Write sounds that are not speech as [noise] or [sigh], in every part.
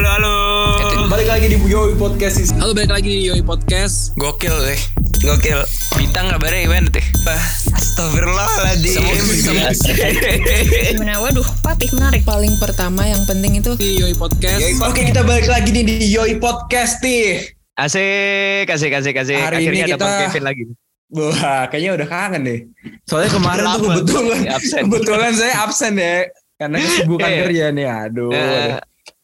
halo, halo. Balik lagi di Yoi Podcast Halo, balik lagi di Yoi Podcast. Gokil deh. Gokil. Bintang kabarnya gimana teh? Astagfirullahaladzim. Gimana? Waduh, papih menarik. paling pertama yang penting itu Di Yoi Podcast. Oke kita balik lagi nih di Yoi Podcast nih. Asik, asik, asik, asik. Hari ini Akhirnya ada kita- Bang Kevin lagi. Wah kayaknya udah kangen deh. Soalnya kemarin tuh kebetulan Absen. kebetulan saya absen ya karena kesibukan Iya. kerja nih. Aduh. Eh.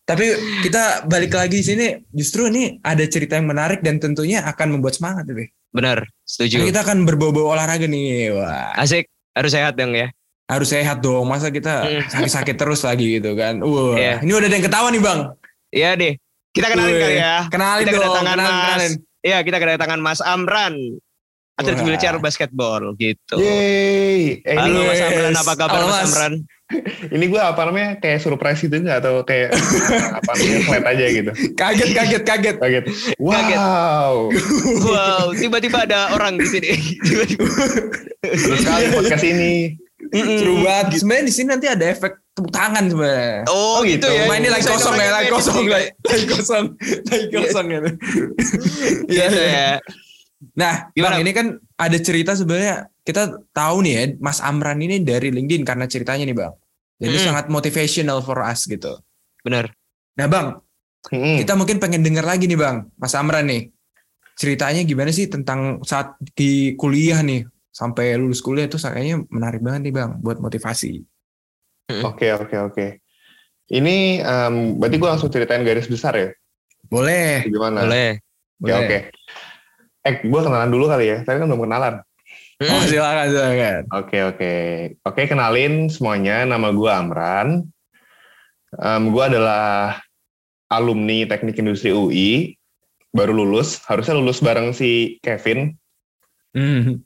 Tapi kita balik lagi di sini justru nih ada cerita yang menarik dan tentunya akan membuat semangat. Bener, Karena setuju. kita akan berbau-bau olahraga nih. Wah, Asik, harus sehat dong ya. harus sehat dong. Masa kita Hmm. sakit-sakit terus lagi gitu kan. Wah, Iya. ini udah ada yang ketawa nih, Bang. Iya deh. Kita kenalin Wih, kali ya. Kenalin Kita dong, kedatangan kenalin, Mas. kenalin. Iya, kita kedatangan Mas Amran. Atlet wheelchair basketball gitu. Yeay. Halo ini, Mas Amran, apa kabar Halo, Mas Mas. Amran? Ini gue apa namanya kayak surprise gitu nggak atau kayak apa namanya flat aja gitu. Kaget, kaget, kaget. Kaget. Kaget. Wow. Wow, tiba-tiba ada orang di sini. Tiba-tiba. Terus sekali podcast ini. Seru banget. Sebenarnya di sini nanti ada efek tepuk tangan sebenarnya. Oh, gitu ya. Rumah ini lagi kosong ya, lagi kosong, lagi, lagi kosong, lagi kosong ya. Iya, Gitu iya. ya. Nah, Gimana? Bang, ini kan ada cerita sebenarnya kita tahu nih ya, Mas Amran ini dari LinkedIn karena ceritanya nih, Bang. Jadi Mm. sangat motivational for us gitu. Bener. Nah, Bang, Hmm. kita mungkin pengen denger lagi nih, Bang. Mas Amran nih. Ceritanya gimana sih tentang saat di kuliah nih sampai lulus kuliah itu kayaknya menarik banget nih, Bang, buat motivasi. Oke oke oke. Ini em, berarti gue langsung ceritain garis besar ya. Boleh. Gimana? Boleh. Ya oke. Eh gue kenalan dulu kali ya. Tadi kan belum kenalan. Oh, Hmm. silakan, silakan. Oke oke oke kenalin semuanya nama gue Amran. Em, gue adalah alumni Teknik Industri UI baru lulus harusnya lulus bareng si Kevin Hmm.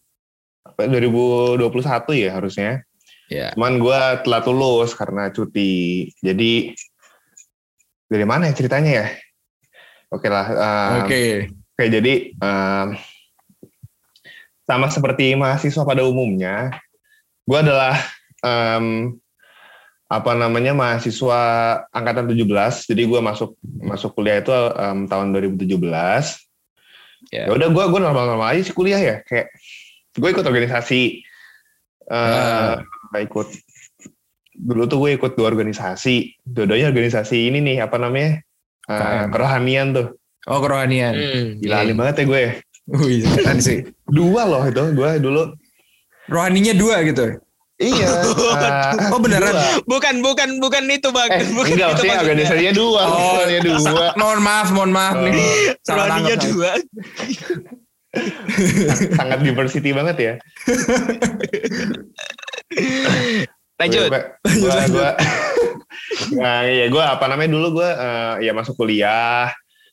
apa, 2021 ya harusnya. Ya. Cuman gue telat lulus karena cuti. Jadi dari mana ya ceritanya ya? Oke lah. em, Oke. Oke, jadi em, sama seperti mahasiswa pada umumnya, gue adalah em, apa namanya mahasiswa angkatan 17. Jadi gue masuk masuk kuliah itu em, tahun 2017. Ya. Ya udah gue gue normal-normal aja sih kuliah ya. Kayak gue ikut organisasi. eh ikut dulu tuh gue ikut dua organisasi. Dua-duanya organisasi ini nih apa namanya? KM. kerohanian tuh. Oh, kerohanian. Hmm, Gila alim banget ya gue. Wih, keren sih. Dua loh itu gue dulu. Rohaninya dua gitu. Iya. eh, [laughs] Oh, beneran? dua. Bukan, bukan, bukan itu bang. Eh, bukan enggak, itu maksudnya organisasinya dua. Oh, Organisasinya dua. Mohon maaf, mohon maaf nih. Salah Rohaninya tangkap. dua. [laughs] Sangat diversity banget ya. Lanjut. Gue, gue, gue, nah, iya gue apa namanya dulu gue eh, ya masuk kuliah.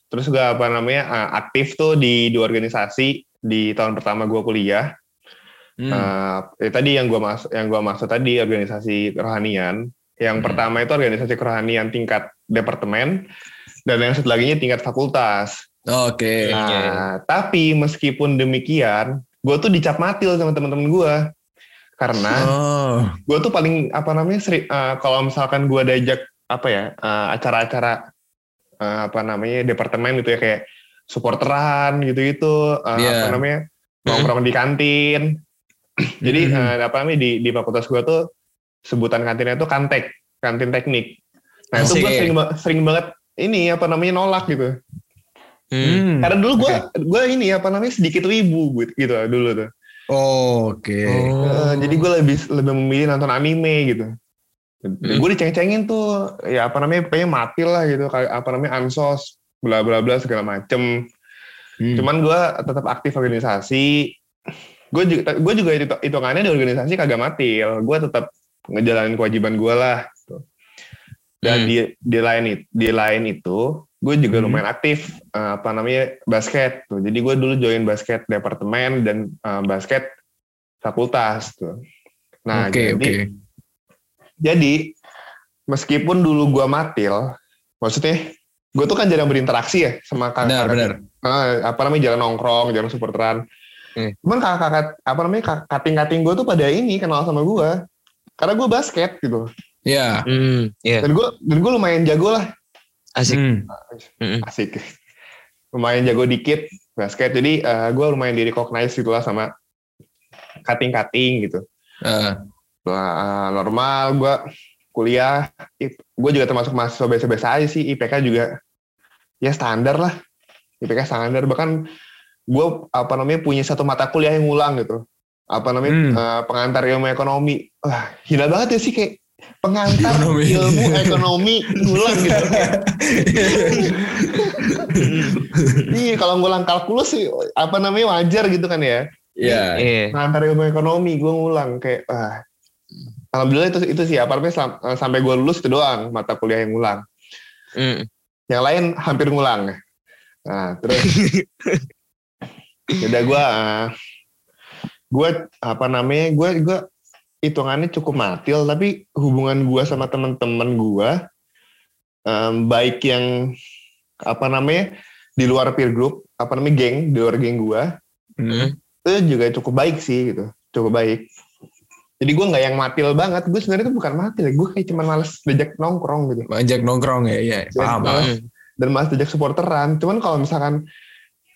Terus gue apa namanya eh, aktif tuh di dua organisasi di tahun pertama gue kuliah. Hmm. Eh, ya tadi yang gue masuk yang gua maksud tadi organisasi kerohanian. Yang Hmm. pertama itu organisasi kerohanian tingkat departemen dan yang satu laginya tingkat fakultas. Oke. Nah, tapi meskipun demikian, gue tuh dicap matil sama teman-teman gue. Karena Oh. gue tuh paling apa namanya seri, eh, kalau misalkan gue diajak apa ya acara-acara eh, apa namanya departemen gitu ya kayak supporteran gitu-gitu eh, Iya. apa namanya nongkrong di kantin. [clears throat] Jadi eh, apa namanya di di fakultas gue tuh sebutan kantinnya tuh kantek, kantin teknik. Nah itu gue Asik. sering sering banget ini apa namanya nolak gitu. Hmm. Karena dulu gue gue ini apa namanya sedikit wibu gitu, gitu dulu tuh. Oke. Eh, jadi gue lebih lebih memilih nonton anime gitu. Hmm. Gue diceng-cengin tuh ya apa namanya pengen mati lah gitu kayak apa namanya ansos bla bla bla segala macem. Hmm. Cuman gue tetap aktif organisasi. Gue juga gue juga itu hitungannya di organisasi kagak matil. Gue tetap ngejalanin kewajiban gue lah. gitu. Dan Hmm. di di lain itu di lain itu gue juga Hmm. lumayan aktif eh, apa namanya basket tuh. Jadi gue dulu join basket departemen dan eh, basket fakultas tuh. Nah Oke, jadi oke. Jadi meskipun dulu gue matil, maksudnya gue tuh kan jarang berinteraksi ya sama kakak. Benar, benar. Ah, apa namanya jarang nongkrong, jarang supporteran. Hmm. Cuman kakak-kakak apa namanya kak- kating-kating gue tuh pada ini kenal sama gue. Karena gue basket gitu. Ya. Hmm, iya. Dan gue dan gue lumayan jago lah. Asik. Hmm. Mm-mm. asik lumayan jago dikit basket jadi gue lumayan di recognize gitu lah sama cutting gitu Eh, Nah, normal gue kuliah gue juga termasuk mahasiswa biasa-biasa aja sih IPK juga ya standar lah IPK standar bahkan gue apa namanya punya satu mata kuliah yang ngulang gitu apa namanya Hmm. eh, pengantar ilmu ekonomi wah gila banget ya sih kayak pengantar Ekonomi. ilmu ekonomi ngulang gitu [laughs] Iya kalau ngulang kalkulus sih apa namanya wajar gitu kan ya Iya. Iya. pengantar ilmu ekonomi gue ngulang kayak ah alhamdulillah itu itu sih apartemen selam- eh, sampai gue lulus itu doang mata kuliah yang ngulang Mm. yang lain hampir ngulang nah terus [laughs] udah gue gue apa namanya gue gue hitungannya cukup matil tapi hubungan gue sama teman-teman gue em, baik yang apa namanya di luar peer group apa namanya geng di luar geng gue Hmm. itu juga cukup baik sih gitu cukup baik jadi gue nggak yang matil banget gue sebenarnya itu bukan matil ya gue kayak cuma males diajak nongkrong gitu Banyak nongkrong ya, iya. Paham, paham. Males. dan malas diajak supporteran cuman kalau misalkan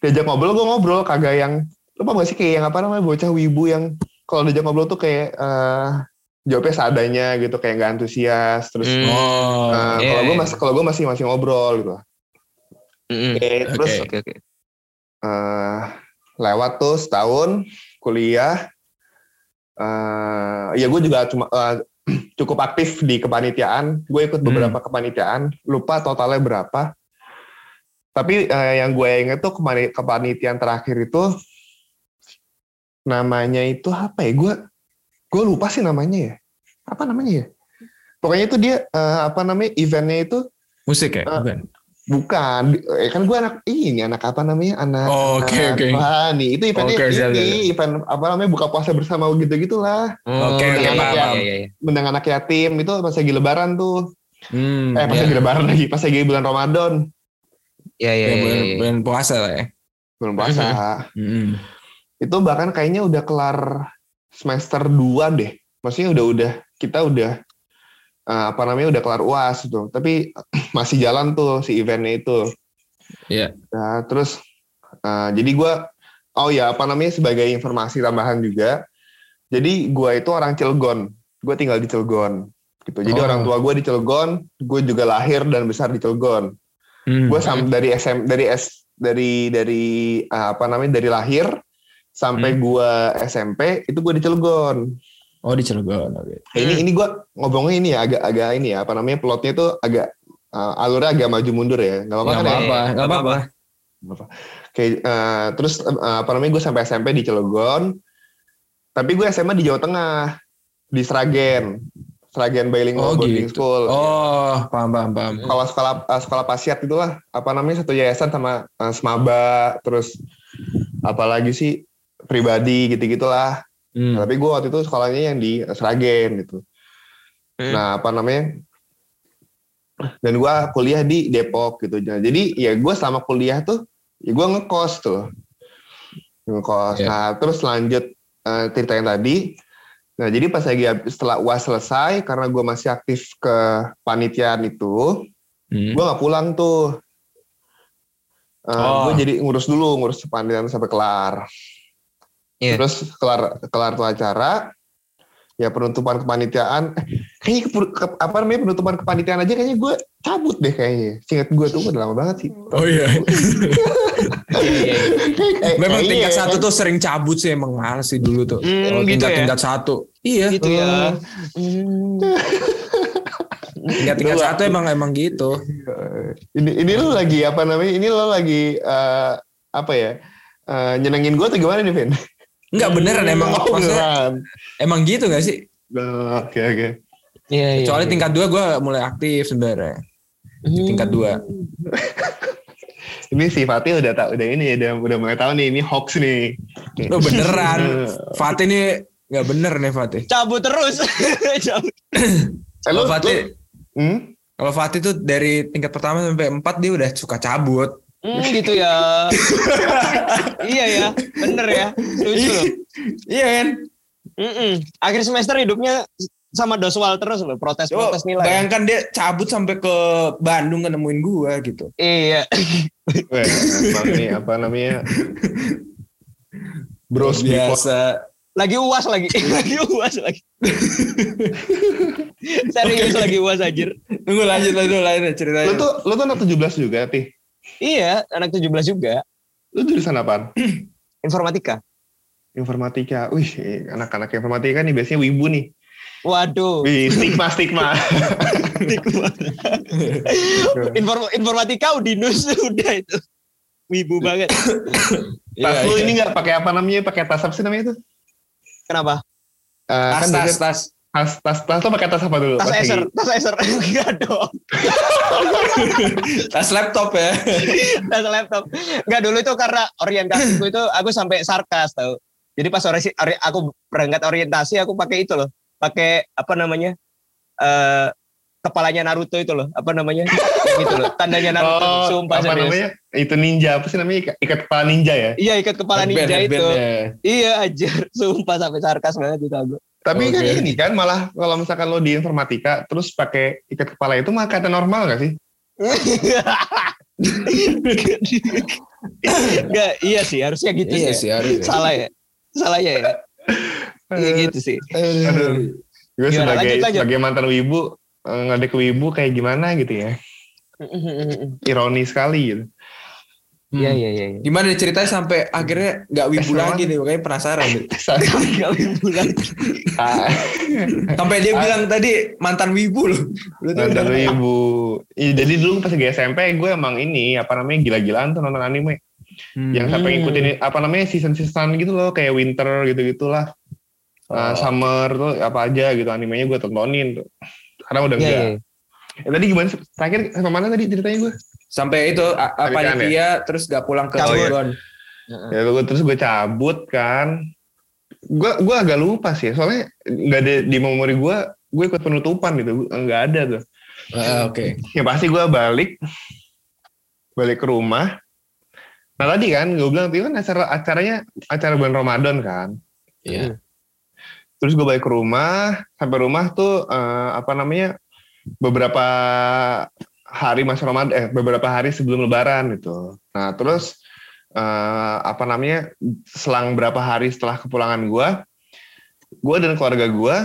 diajak ngobrol gue ngobrol kagak yang lupa gak sih kayak yang apa namanya bocah wibu yang kalau diajak ngobrol tuh kayak eh jawabnya seadanya gitu kayak nggak antusias terus Mm. Oh, eh, iya, kalau gue iya. masih kalau gue masih masih ngobrol gitu Mm-mm. Oke, terus Oke. Oke oke. eh lewat tuh setahun kuliah eh ya gue juga cuma eh, [clears throat] cukup aktif di kepanitiaan. Gue ikut beberapa kepanitiaan. Lupa totalnya berapa. Tapi eh, yang gue inget tuh kepani- kepanitiaan terakhir itu namanya itu apa ya? Gue gue lupa sih namanya ya. Apa namanya ya? Pokoknya itu dia eh, apa namanya eventnya itu musik ya? Bukan. Bukan, eh, kan gue anak ini anak apa namanya anak. Oh, oke, anak- oke. Wah, nih itu eventnya Oke, siap, ini event apa namanya buka puasa bersama gitu gitulah. Oh, Oke, iya, oke, paham, iya, iya. Mendang anak yatim itu pas lagi lebaran tuh. Hmm, eh pas iya. lagi lebaran lagi, pas lagi bulan Ramadan, Iya, iya, Ya, iya, bulan, iya. bulan puasa lah ya. bulan puasa. Hmm. itu bahkan kayaknya udah kelar semester 2 deh. Maksudnya udah udah kita udah eh, apa namanya udah kelar UAS tuh. Tapi [clears throat] masih jalan tuh si eventnya itu. Iya. Nah, terus eh, jadi gue, oh ya apa namanya sebagai informasi tambahan juga. Jadi gue itu orang Cilegon, gue tinggal di Cilegon. Gitu. Jadi Oh. orang tua gue di Cilegon, gue juga lahir dan besar di Cilegon. Hmm. Gue sam dari SM dari S dari dari eh, apa namanya dari lahir sampai Hmm. gue SMP itu gue di Cilegon. Oh di Cilegon. Oke. Nah, Ini Hmm. ini gue ngomongnya ini ya agak agak ini ya apa namanya plotnya itu agak eh, alurnya agak maju mundur ya. Gak apa-apa Nggak kan ya? apa-apa, apa-apa. Oke, eh, terus eh, apa namanya gue sampai SMP di Cilegon, tapi gue SMA di Jawa Tengah di Sragen, Sragen Bilingual Oh, Boarding gitu. School. Oh, paham, paham, paham. Sekolah sekolah eh, sekolah pasiat itulah, apa namanya satu yayasan sama eh, semaba, terus apalagi sih pribadi gitu Hmm. Tapi gue waktu itu sekolahnya yang di Sragen gitu. Hmm. Nah apa namanya? Dan gue kuliah di Depok gitu. Nah, Jadi ya gue selama kuliah tuh, ya gue ngekos tuh, ngekos. Iya. Nah terus lanjut cerita yang tadi. Nah jadi pas lagi setelah uas selesai, karena gue masih aktif ke panitiaan itu, Hmm. gue nggak pulang tuh. Eh, Oh. Gue jadi ngurus dulu, ngurus panitiaan sampai kelar. Iya. Terus kelar kelar tuh acara, ya penutupan kepanitiaan. Eh, kayaknya ke, ke- apa namanya penutupan kepanitiaan aja kayaknya gue cabut deh kayaknya. Singkat gue tuh udah lama banget sih. Oh iya. [laughs] Eh, Memang kayaknya tingkat ya, satu tuh sering cabut sih emang males sih dulu tuh. Hmm, Kalau gitu tingkat ya? tingkat satu. Iya. Gitu ya. Tingkat tingkat Dulu satu emang emang gitu. Ini ini lu lagi apa namanya? Ini lo lagi eh, apa ya? Eh, nyenengin gue atau gimana nih, Vin? Enggak beneran emang Oh, maksudnya beneran. emang gitu gak sih? Nah, Oke oke. Iya, iya. Kecuali iya. tingkat dua gue mulai aktif sebenarnya. Di tingkat dua. [laughs] Ini si Fatih udah tak udah ini udah udah mulai tahu nih ini hoax nih. Lo beneran. [laughs] Fatih nih nggak bener nih Fatih. cabut terus. [laughs] cabut. Eh, Kalau Fatih, hmm? kalau Fatih tuh dari tingkat pertama sampai empat dia udah suka cabut. Hmm, gitu ya. [laughs] iya ya, bener ya. Lucu loh. Iya kan? Mm-mm. Akhir semester hidupnya sama Doswal terus loh, protes-protes nilai. bayangkan dia cabut sampai ke Bandung nemuin gua gitu. Iya. Weh, nih apa namanya? Bros biasa. Lagi uas lagi. [laughs] lagi uas lagi. [laughs] Serius lagi uas anjir. Tunggu lanjut lanjut lanjut ceritanya. Lu tuh lu tuh anak 17 juga, Tih. Iya, anak 17 juga. Lu jurusan apaan? [clears throat] Informatika. Informatika. Wih, anak-anak informatika nih biasanya wibu nih. Waduh. Wih, stigma stigma. Inform informatika Udinus [laughs] udah itu. Wibu banget. [coughs] tas Iya, lu iya. ini nggak pakai apa namanya? Pakai tas apa sih namanya itu? Kenapa? Eh, tas kan tas tas. Tas tas tas tuh pakai tas apa dulu? Tas Acer, tas Acer. [laughs] Enggak dong. Tas laptop ya. tas laptop. Enggak dulu itu karena orientasiku itu aku sampai sarkas tau. Jadi pas ori- ori- aku berangkat orientasi aku pakai itu loh. Pakai apa namanya? Eh kepalanya Naruto itu loh. Apa namanya? gitu loh. Tandanya Naruto. Oh, Sumpah apa serius. namanya? Itu ninja apa sih namanya? Ikat- Ikat kepala ninja ya. Iya ikat kepala Headband, ninja headband itu. ya. Iya aja. Sumpah sampai sarkas banget itu aku. Tapi kan Oke. ini kan malah kalau misalkan lo di informatika terus pakai ikat kepala itu mah kata normal gak sih? Enggak, iya sih harusnya gitu Iya ya. sih harus. Salah ya. Salah ya. ya? Iya gitu sih. Aduh. Gue Gimana? sebagai Lanjut, lanjut. sebagai mantan wibu eh, ngadek wibu kayak gimana gitu ya. Ironi sekali gitu. Iya iya iya. iya. Gimana nih ceritanya sampai akhirnya nggak wibu lagi nih, makanya penasaran. nih. Gak bulan. Ah, Sampai dia bilang tadi mantan wibu loh. Mantan udah- wibu. Iya, jadi dulu pas lagi SMP gue emang ini apa namanya gila-gilaan tuh nonton anime. Hmm. Yang sampai ngikutin apa namanya season-season gitu loh kayak winter gitu-gitulah. Uh, Oh. summer tuh apa aja gitu animenya gue tontonin tuh. Sekarang udah Iya enggak. iya. Ya, tadi gimana? Terakhir sama mana tadi ceritanya gue? Sampai itu apa Pernikahan ya? dia terus gak pulang ke. Cilegon. Ya gue terus gue cabut kan. Gue gue agak lupa sih, soalnya nggak ada di memori gue. Gue ikut penutupan gitu, nggak ada tuh. Ah, Oke. Ya pasti gue balik, balik ke rumah. Nah tadi kan gue bilang itu kan acara acaranya acara bulan Ramadan kan. Iya. Terus gue balik ke rumah, sampai rumah tuh eh, apa namanya beberapa hari masa Ramadan, eh beberapa hari sebelum Lebaran gitu. Nah terus eh, apa namanya selang berapa hari setelah kepulangan gue, gue dan keluarga gue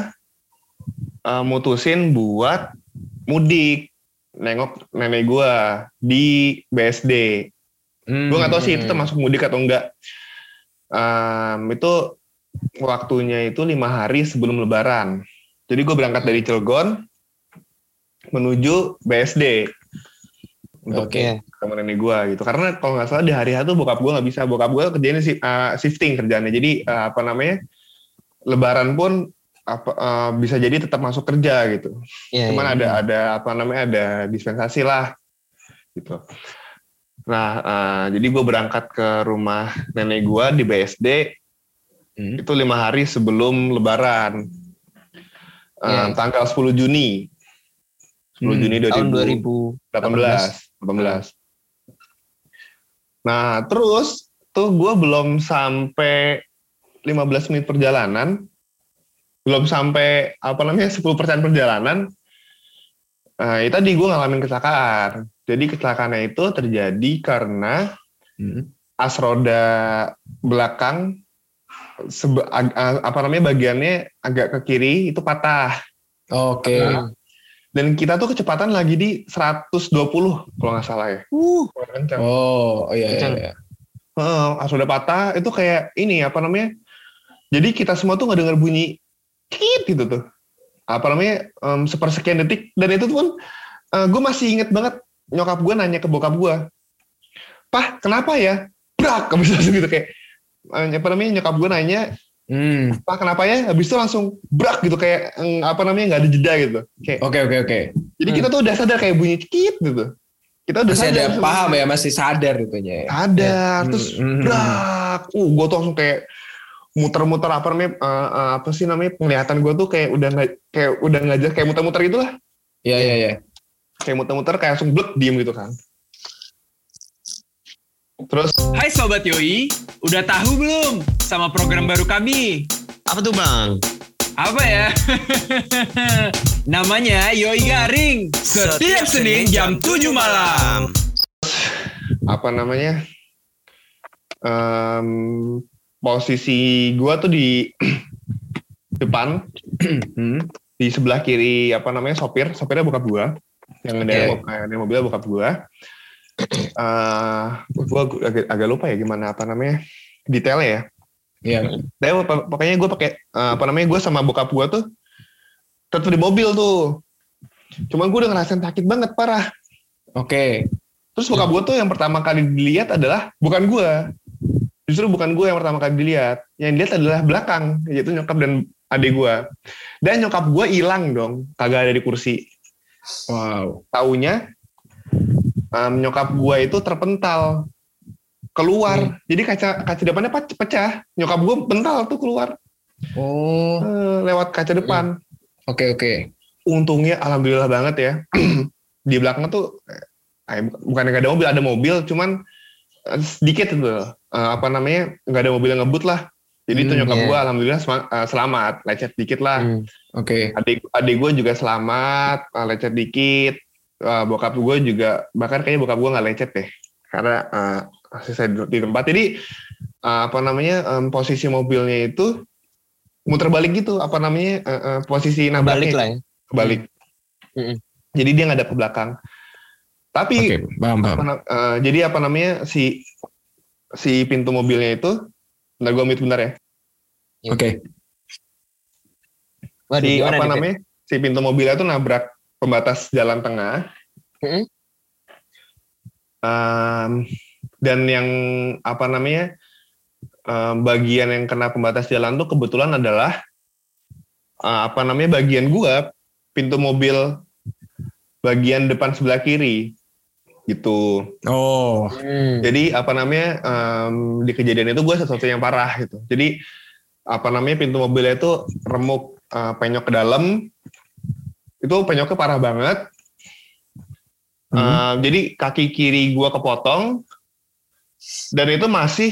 eh, mutusin buat mudik nengok nenek gue di BSD. Hmm. Gue nggak tahu sih itu termasuk mudik atau enggak. Em, itu waktunya itu lima hari sebelum Lebaran. Jadi gue berangkat dari Cilegon menuju BSD untuk Oke. Iya. ketemu nenek gue gitu. Karena kalau nggak salah di hari itu bokap gue nggak bisa. Bokap gue kerjanya si- eh, shifting kerjanya. Jadi eh, apa namanya Lebaran pun apa eh, bisa jadi tetap masuk kerja gitu. Iya, Cuman iya. ada ada apa namanya ada dispensasi lah gitu. Nah, eh, jadi gue berangkat ke rumah nenek gue di BSD Hmm. itu lima hari sebelum Lebaran, Eh, Iya. tanggal 10 Juni, 10 Hmm, Juni tahun 2018. 18. Nah, terus tuh gue belum sampai 15 menit perjalanan, belum sampai apa namanya 10% perjalanan, Nah, itu tadi gue ngalamin kecelakaan. Jadi kecelakaannya itu terjadi karena Hmm. as roda belakang sebe- ag- a- apa namanya bagiannya agak ke kiri itu patah. Oke. Nah, Dan kita tuh kecepatan lagi di 120 kalau nggak salah ya. Uh, kencang. Oh, oh iya, iya, Kencang. iya. Heeh, as roda patah itu kayak ini apa namanya? Jadi kita semua tuh nggak dengar bunyi kit gitu tuh. Apa namanya? em, sepersekian detik dan itu pun gue masih inget banget nyokap gue nanya ke bokap gue, Pah, kenapa ya? Brak, [laughs] habis langsung gitu kayak eh, apa namanya nyokap gue nanya, Hmm. Pak kenapa ya? Habis itu langsung brak gitu kayak em, apa namanya nggak ada jeda gitu. Kayak Oke, oke, oke. jadi kita tuh udah sadar kayak bunyi kit gitu. Kita udah Masih ada sadar. paham ya, masih sadar itunya ya. Sadar, Hmm, terus hmm. brak. Uh, gue tuh langsung kayak muter-muter apa namanya eh, eh, apa sih namanya penglihatan gue tuh kayak udah nggak kayak udah nggak jelas kayak muter-muter gitu lah Iya, iya, iya. kayak muter-muter kayak langsung blek diem gitu kan terus Hai Sobat Yoi, udah tahu belum sama program baru kami? Apa tuh bang? Apa ya? [laughs] Namanya Yoi Garing. Setiap Senin jam 7 malam. apa namanya em, posisi gua tuh di [clears throat] depan [clears throat] Hmm. di sebelah kiri apa namanya sopir sopirnya bokap gua yang ada mobil bokap gua eh gua agak, agak lupa ya gimana apa namanya detailnya ya Iya. Tapi pok- pokoknya gue pakai eh, apa namanya gue sama bokap gue tuh tetap di mobil tuh cuman gue udah ngerasain sakit banget parah Oke. Terus bokap gue tuh yang pertama kali dilihat adalah bukan gue. Justru bukan gue yang pertama kali dilihat. Yang dilihat adalah belakang, yaitu nyokap dan adik gue. Dan nyokap gue hilang dong, kagak ada di kursi. Wow. Taunya em, nyokap gue itu terpental keluar. Jadi kaca kaca depannya pec- pecah. Nyokap gue pental tuh keluar Oh. eh, lewat kaca depan. Oke oke. Untungnya alhamdulillah banget ya. [clears throat] di belakang tuh eh, bukan nggak ada mobil, ada mobil, cuman eh, sedikit itu. Eh, apa namanya nggak ada mobil yang ngebut lah. Jadi itu Hmm, nyokap iya. gue alhamdulillah eh, selamat, lecet dikit lah. Hmm. Oke. Adik adik gue juga selamat, eh, lecet dikit. Eh, bokap gue juga bahkan kayaknya bokap gue nggak lecet deh, karena eh, masih saya duduk di tempat. Jadi eh, apa namanya em, posisi mobilnya itu muter balik gitu, apa namanya eh, eh, posisi Balik nabraknya lah ya. kebalik. Mm-mm. Jadi dia nggak ada ke belakang. Tapi Oke. Paham apa paham. na- eh, jadi apa namanya si si pintu mobilnya itu, bentar gue mute bentar ya. Oke. Waduh, Si apa namanya si pintu mobilnya itu nabrak pembatas jalan tengah. Mm-mm. Em, dan yang apa namanya em, bagian yang kena pembatas jalan tuh kebetulan adalah eh, apa namanya bagian gua pintu mobil bagian depan sebelah kiri gitu. Oh. Hmm. Jadi apa namanya em, di kejadian itu gue sesuatu yang parah gitu. Jadi apa namanya pintu mobilnya itu remuk eh, penyok ke dalam. Itu penyoknya parah banget. Eh, jadi kaki kiri gue kepotong dan itu masih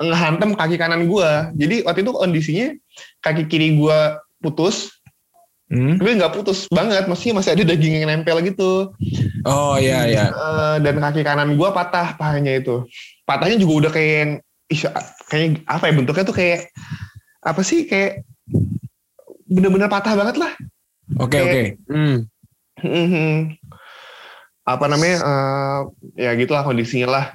ngehantem kaki kanan gue. Jadi waktu itu kondisinya kaki kiri gue putus, Hmm. tapi nggak putus banget, masih masih ada daging yang nempel gitu. Oh iya iya. Eh, dan kaki kanan gua patah pahanya itu. Patahnya juga udah kayak yang ih, kayak apa ya bentuknya tuh kayak apa sih kayak bener-bener patah banget lah. Oke oke. Hmm. Mhm. apa namanya eh, ya gitulah kondisinya lah.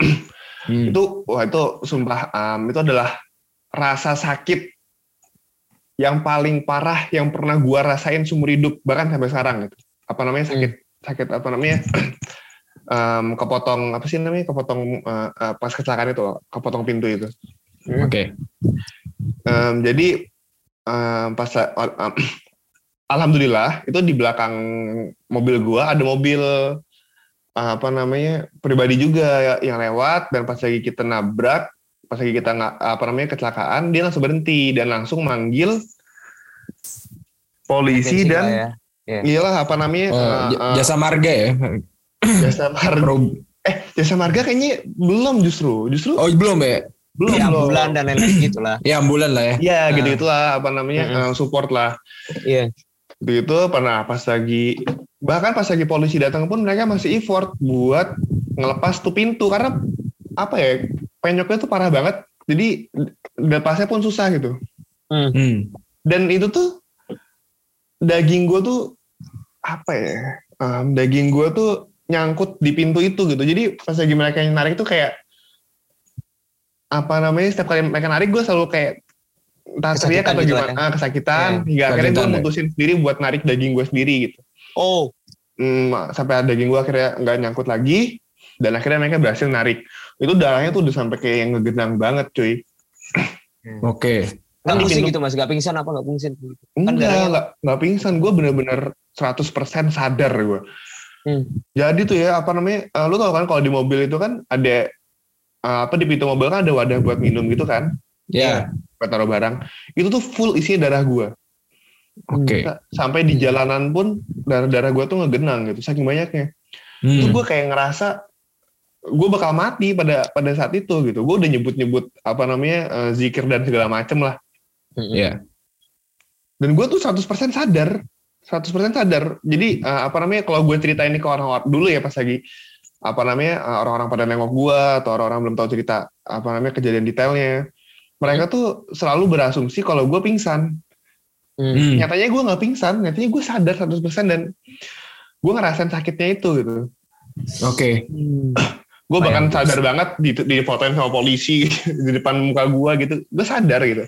[clears throat] Hmm. Itu wah itu sumpah em, itu adalah rasa sakit yang paling parah yang pernah gua rasain seumur hidup bahkan sampai sekarang gitu. Apa namanya sakit sakit apa namanya em, [clears throat] kepotong apa sih namanya kepotong eh, eh, pas kecelakaan itu kepotong pintu itu. Oke. Em, jadi em, pas em, [clears throat] alhamdulillah itu di belakang mobil gua ada mobil eh, apa namanya pribadi juga yang lewat dan pas lagi kita nabrak pas lagi kita nggak apa namanya kecelakaan dia langsung berhenti dan langsung manggil polisi Atensi dan ya. iyalah apa namanya Oh, eh, jasa marga ya. jasa marga Pro- eh jasa marga kayaknya belum justru justru Oh belum ya? belum belum. ambulan dan lain-lain gitu lah. Ya ambulan lah ya. Iya Nah. gitu gitulah apa namanya Mm-mm. eh, support lah Iya. Gitu pernah pas lagi bahkan pas lagi polisi datang pun mereka masih effort buat ngelepas tuh pintu karena apa ya penyoknya tuh parah banget. Jadi lepasnya pun susah gitu. Hmm. dan itu tuh daging gue tuh apa ya em, daging gue tuh nyangkut di pintu itu gitu. Jadi pas lagi mereka yang narik tuh kayak apa namanya setiap kali mereka narik gue selalu kayak entah teriak Kesakitan atau gitu gimana ah, kesakitan hingga akhirnya gue ya. mutusin sendiri buat narik daging gue sendiri gitu Oh, Hmm, sampai daging gue akhirnya nggak nyangkut lagi dan akhirnya mereka berhasil narik itu darahnya tuh udah sampai kayak yang ngegenang banget cuy Oke. nggak Di pusing pintu- gitu mas? Gak pingsan apa nggak pingsan? Gitu. enggak darahnya- nggak nggak pingsan gue bener-bener 100% sadar gue Hmm. jadi tuh ya apa namanya eh, lu tau kan kalau di mobil itu kan ada eh, apa di pintu mobil kan ada wadah buat minum gitu kan Ya. buat taruh barang. Itu tuh full isinya darah gue Oke. sampai di jalanan pun darah darah gue tuh ngegenang gitu saking banyaknya. Itu Hmm. gue kayak ngerasa gue bakal mati pada pada saat itu gitu. Gue udah nyebut nyebut apa namanya eh, zikir dan segala macem lah. Ya. dan gue tuh 100% sadar. 100% sadar. Jadi eh, apa namanya kalau gue cerita ini ke orang-orang dulu ya pas lagi apa namanya eh, orang-orang pada nengok gue atau orang-orang belum tahu cerita apa namanya kejadian detailnya mereka tuh selalu berasumsi kalau gue pingsan Hmm. nyatanya gue nggak pingsan nyatanya gue sadar 100% dan gue ngerasain sakitnya itu gitu Oke. gue bahkan Bayang, sadar banget di, di fotoin sama polisi [laughs] di depan muka gue gitu gue sadar gitu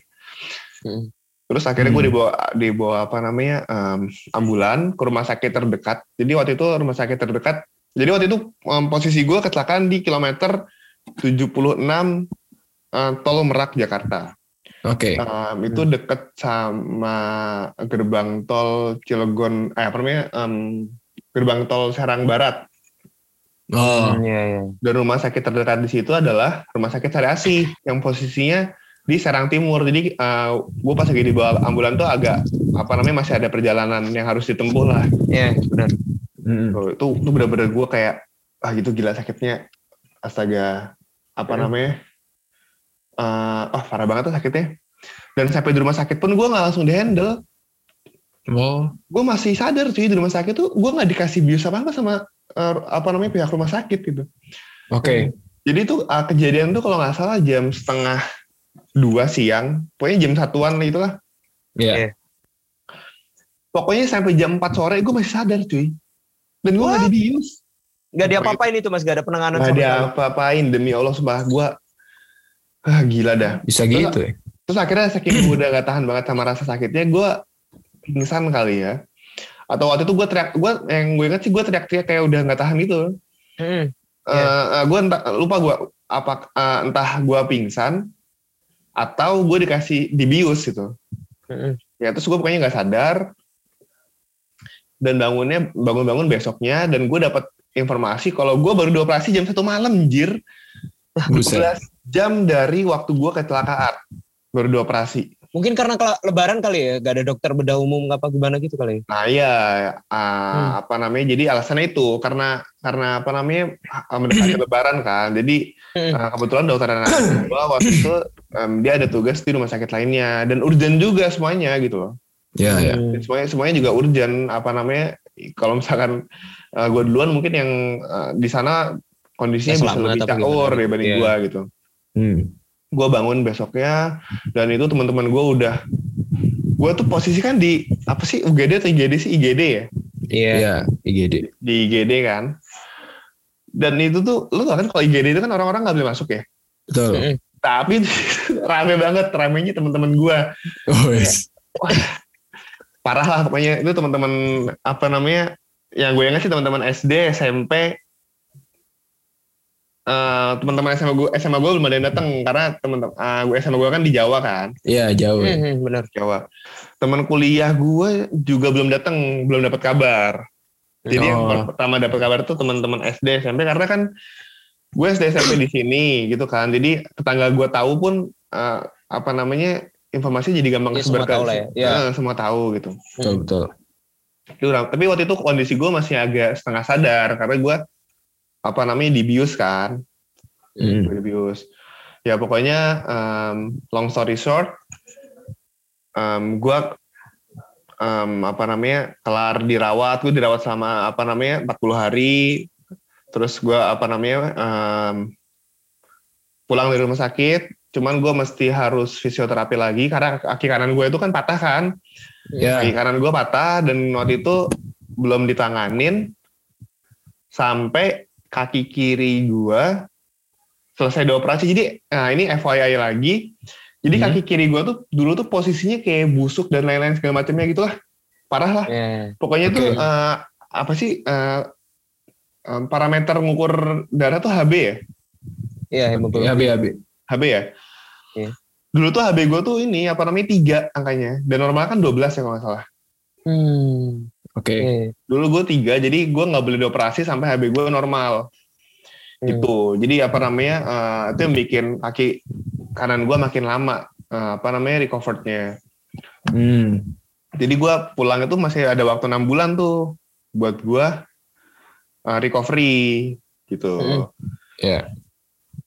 Hmm. terus akhirnya gue Hmm. dibawa dibawa apa namanya em, ambulan ke rumah sakit terdekat jadi waktu itu rumah sakit terdekat jadi waktu itu em, posisi gue kecelakaan di kilometer 76 eh, tol Merak Jakarta Oke. Em, itu deket sama gerbang tol Cilegon eh apa namanya em, gerbang tol Serang Barat Oh. Iya, iya. dan rumah sakit terdekat di situ adalah rumah sakit Sari Asih yang posisinya di Serang Timur. Jadi gue pas lagi dibawa ambulan tuh agak apa namanya masih ada perjalanan yang harus ditempuh lah. Iya, benar. Hmm. Tuh, itu itu bener-bener gue kayak ah gitu gila sakitnya astaga apa Hmm. namanya eh oh parah banget tuh sakitnya. Dan sampai di rumah sakit pun gue nggak langsung dihandle. Oh. Gue masih sadar cuy di rumah sakit tuh gue nggak dikasih bius apa apa sama eh, apa namanya pihak rumah sakit gitu. Oke. Jadi tuh uh, kejadian tuh kalau nggak salah jam setengah dua siang, pokoknya jam satuan lah itulah. Iya. Pokoknya sampai jam 4 sore gue masih sadar cuy. Dan gue nggak dibius. Gak diapa-apain itu mas, gak ada penanganan Nggak sama ada sekali. apa-apain demi Allah sumpah gue. Ah, gila dah. Bisa Terus- gitu ya. Terus akhirnya saking gue udah gak tahan banget sama rasa sakitnya, gue pingsan kali ya. Atau waktu itu gue teriak, gue yang gue ingat sih gue teriak-teriak kayak udah gak tahan gitu. Mm-mm. Eh, gue entah lupa gue apa eh, entah gue pingsan atau gue dikasih dibius gitu. Mm-mm. ya terus gue pokoknya nggak sadar dan bangunnya bangun-bangun besoknya dan gue dapat informasi kalau gue baru dioperasi jam satu malam jir Buset. 12 jam dari waktu gue kecelakaan. Baru dioperasi Mungkin karena lebaran kali ya, gak ada dokter bedah umum apa gimana gitu kali ya. nah iya. Ah, Hmm. apa namanya? Jadi alasannya itu karena karena apa namanya? Ah, mendekati lebaran kan. Jadi ah, kebetulan dokter anak gue waktu itu em, dia ada tugas di rumah sakit lainnya. Dan urgent juga semuanya gitu loh. Ya, ya. Hmm. semuanya semuanya juga urgent. Apa namanya? Kalau misalkan uh, gue duluan mungkin yang uh, di sana kondisinya Ya, bisa lebih caur dibanding Iya. gue gitu Hmm. gue bangun besoknya dan itu teman-teman gue udah gue tuh posisi kan di apa sih UGD atau IGD sih IGD ya Iya. Ya, IGD. di IGD kan dan itu tuh lu tau kan kalau IGD itu kan orang-orang nggak boleh masuk ya Betul. Tapi [laughs] rame banget ramenya teman-teman gue Oh, yes. parah lah pokoknya itu teman-teman apa namanya yang gue ingat sih teman-teman SD SMP eh teman-teman SMA gue SMA gue belum ada yang datang karena teman-teman ah, gue SMA gue kan di Jawa kan Iya, jauh. ya. Mhm, benar. Jawa teman kuliah gue juga belum datang belum dapat kabar jadi yang Oh. pertama dapat kabar tuh teman-teman SD SMP karena kan gue SD SMP di sini gitu kan jadi tetangga gue tahu pun eh, apa namanya informasi jadi gampang Ya, semua tahu lah ya. Ya. Eh, semua tahu gitu Betul, betul. Tapi waktu itu kondisi gue masih agak setengah sadar karena gue apa namanya dibius kan? Hmm. Dibius ya pokoknya um, long story short um, gue um, apa namanya kelar dirawat gue dirawat selama apa namanya 40 hari. Terus gue apa namanya um, pulang dari rumah sakit. Cuman gue mesti harus fisioterapi lagi karena kaki kanan gue itu kan patah kan? Ya. kaki kanan gue patah dan waktu itu belum ditanganin sampai kaki kiri gue selesai dioperasi jadi nah ini FYI lagi jadi Hmm. kaki kiri gue tuh dulu tuh posisinya kayak busuk dan lain-lain segala macamnya gitu lah parah lah Ya. pokoknya tuh Oke. eh, apa sih eh, em, parameter ngukur darah tuh HB ya Iya, hemoglobin. Ya, B, ya, B. HB ya Iya. dulu tuh HB gue tuh ini apa namanya tiga angkanya dan normal kan 12 ya kalau nggak salah Hmm. Oke. Iya. dulu gue tiga jadi gue nggak boleh dioperasi sampai HB gue normal Hmm. gitu jadi apa namanya eh, itu yang bikin kaki kanan gue makin lama eh, apa namanya recoverednya Hmm. jadi gue pulang itu masih ada waktu enam bulan tuh buat gue eh, recovery gitu Hmm. Ya.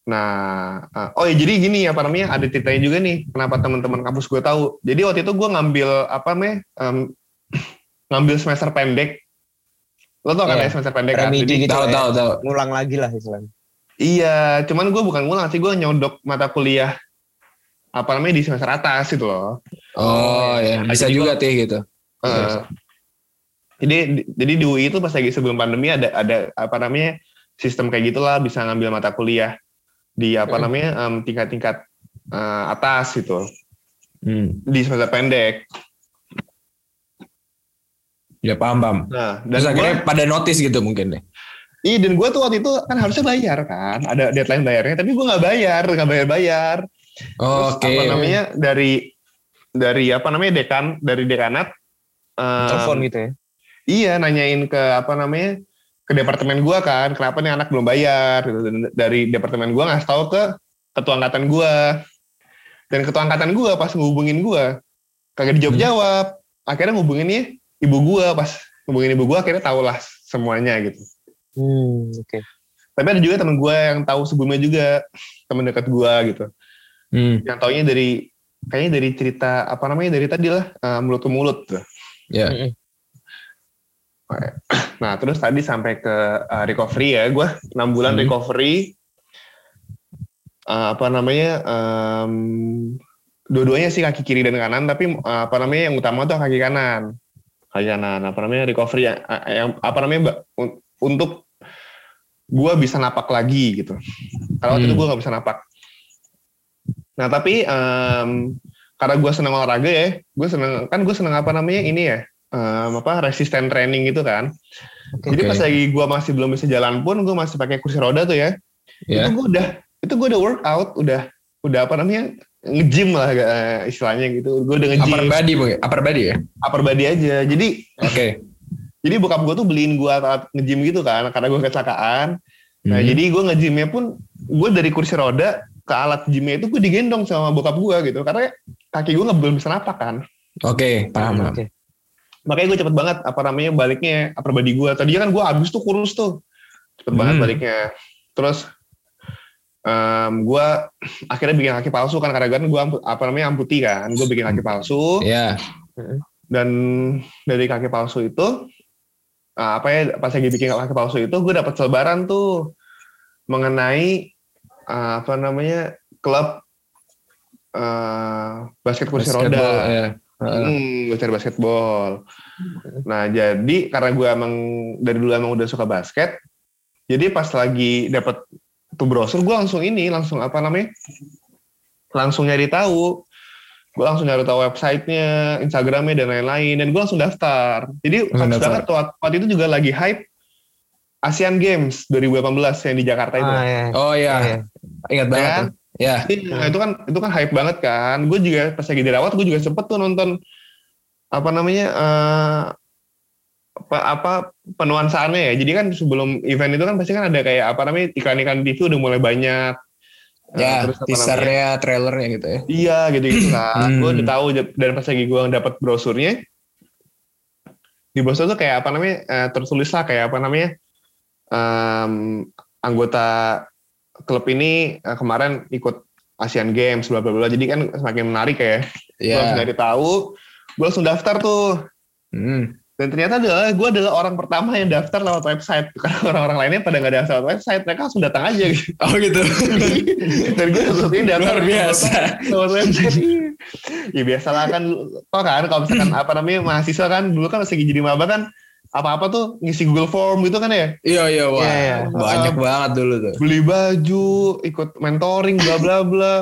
Nah, uh, oh ya jadi gini apa namanya ada ceritanya juga nih kenapa teman-teman kampus gue tahu. Jadi waktu itu gue ngambil apa namanya um, ngambil semester pendek. Lo tau kan Iya. ya semester pendek kan? Jadi- gitu Tahu ya. tahu tahu. Ngulang lagi lah istilahnya. Iya, cuman gue bukan ngulang sih gue nyodok mata kuliah apa namanya di semester atas gitu loh. Oh ya, bisa Jadi juga teh gitu. Uh, jadi jadi di UI itu pas lagi sebelum pandemi ada ada apa namanya sistem kayak gitulah bisa ngambil mata kuliah di apa Hmm. namanya em, tingkat-tingkat eh, atas gitu Hmm. di semester pendek. Ya paham paham. Nah, dan Terus gua, akhirnya pada notice gitu mungkin deh. iya dan gue tuh waktu itu kan harusnya bayar kan, ada deadline bayarnya, tapi gue nggak bayar, nggak bayar bayar. Terus Oke. apa namanya dari dari apa namanya dekan dari dekanat em, Telepon gitu ya. Iya, nanyain ke apa namanya ke departemen gua kan, kenapa nih anak belum bayar? Gitu. Dan dari departemen gua ngasih tahu ke ketua angkatan gua. Dan ketua angkatan gua pas ngehubungin gua kagak dijawab jawab. Akhirnya ngehubunginnya ibu gua pas ngehubungin ibu gua akhirnya tahu lah semuanya gitu. Hmm, oke. Tapi ada juga teman gua yang tahu sebelumnya juga teman dekat gua gitu. Hmm. Yang taunya dari kayaknya dari cerita apa namanya dari tadi lah eh, mulut ke mulut. tuh. Ya. Mm-mm. [clears throat] Nah, terus tadi sampai ke uh, recovery ya, gue 6 bulan Hmm. recovery. Uh, apa namanya? Um, dua-duanya sih kaki kiri dan kanan, tapi uh, apa namanya yang utama tuh kaki kanan. Kaki kanan. Apa namanya recovery yang, yang apa namanya Mbak, un- untuk gue bisa napak lagi gitu. Kalau waktu itu Hmm. gue nggak bisa napak. Nah tapi um, karena gue seneng olahraga ya, gue seneng kan gue seneng apa namanya ini ya, um, apa resisten training gitu kan. Jadi Oke. pas lagi gue masih belum bisa jalan pun, gue masih pakai kursi roda tuh ya. Ya. Itu gue udah, itu gue udah workout, udah, udah apa namanya nge-gym lah eh, istilahnya gitu. Gue udah nge-gym Upper body mungkin. Upper body ya. upper body aja. Jadi Oke. [laughs] jadi bokap gue tuh beliin gue alat nge-gym gitu kan, karena gue kecelakaan. Nah Hmm. jadi gue nge-gymnya pun, gue dari kursi roda ke alat gymnya itu gue digendong sama bokap gue gitu. Karena kaki gue nggak belum bisa napak kan. Oke, paham. paham. Oke. Makanya gue cepet banget apa namanya baliknya upper body gue. Tadinya kan gue abis tuh kurus tuh. Cepet banget Hmm. baliknya. Terus em gue [clears throat] akhirnya bikin kaki palsu kan karena kan gue apa namanya amputi kan. Gue bikin kaki palsu Ya. dan dari kaki palsu itu eh, apa ya pas lagi bikin kaki palsu itu gue dapat selebaran tuh mengenai eh, apa namanya klub eh, basket kursi roda. Basketball, ya. Heeh. Hmm, gue cari basketball. Nah, jadi karena gue emang dari dulu emang udah suka basket, jadi pas lagi dapat tuh brosur, gue langsung ini, langsung apa namanya, langsung nyari tahu. Gue langsung nyari tahu websitenya, Instagramnya dan lain-lain, dan gue langsung daftar. Jadi Langsung daftar. banget waktu itu juga lagi hype Asian Games 2018 yang di Jakarta itu. Ah, ya. Oh Oh, ya. ya. Ingat banget. kan? Ya. Iya, itu kan itu kan hype banget kan. Gue juga pas lagi dirawat, gue juga sempet tuh nonton apa namanya eh, apa, apa penuansaannya ya. Jadi kan sebelum event itu kan pasti kan ada kayak apa namanya iklan-iklan TV udah mulai banyak. Eh, Ya, terus namanya, teasernya, trailernya gitu ya. Iya gitu gitu kan. Hmm. Gue udah tahu dan pas lagi gue dapat brosurnya di brosur tuh kayak apa namanya eh, tertulis lah kayak apa namanya em, anggota klub ini eh, kemarin ikut Asian Games bla bla bla. Jadi kan semakin menarik ya. Gue langsung dari tahu, gue langsung daftar tuh. Hmm. Dan ternyata adalah gue adalah orang pertama yang daftar lewat website. Karena orang-orang lainnya pada nggak daftar lewat website, mereka langsung datang aja. Gitu. [laughs] Oh gitu. [laughs] Dan gue ini daftar Luar biasa. lewat website. [laughs] ya biasalah kan, tau kan kalau misalkan apa namanya mahasiswa kan dulu kan lagi jadi maba kan apa-apa tuh ngisi Google Form gitu kan ya. Iya iya wah. Iya, iya. Banyak banget dulu tuh. Beli baju, ikut mentoring, bla bla bla.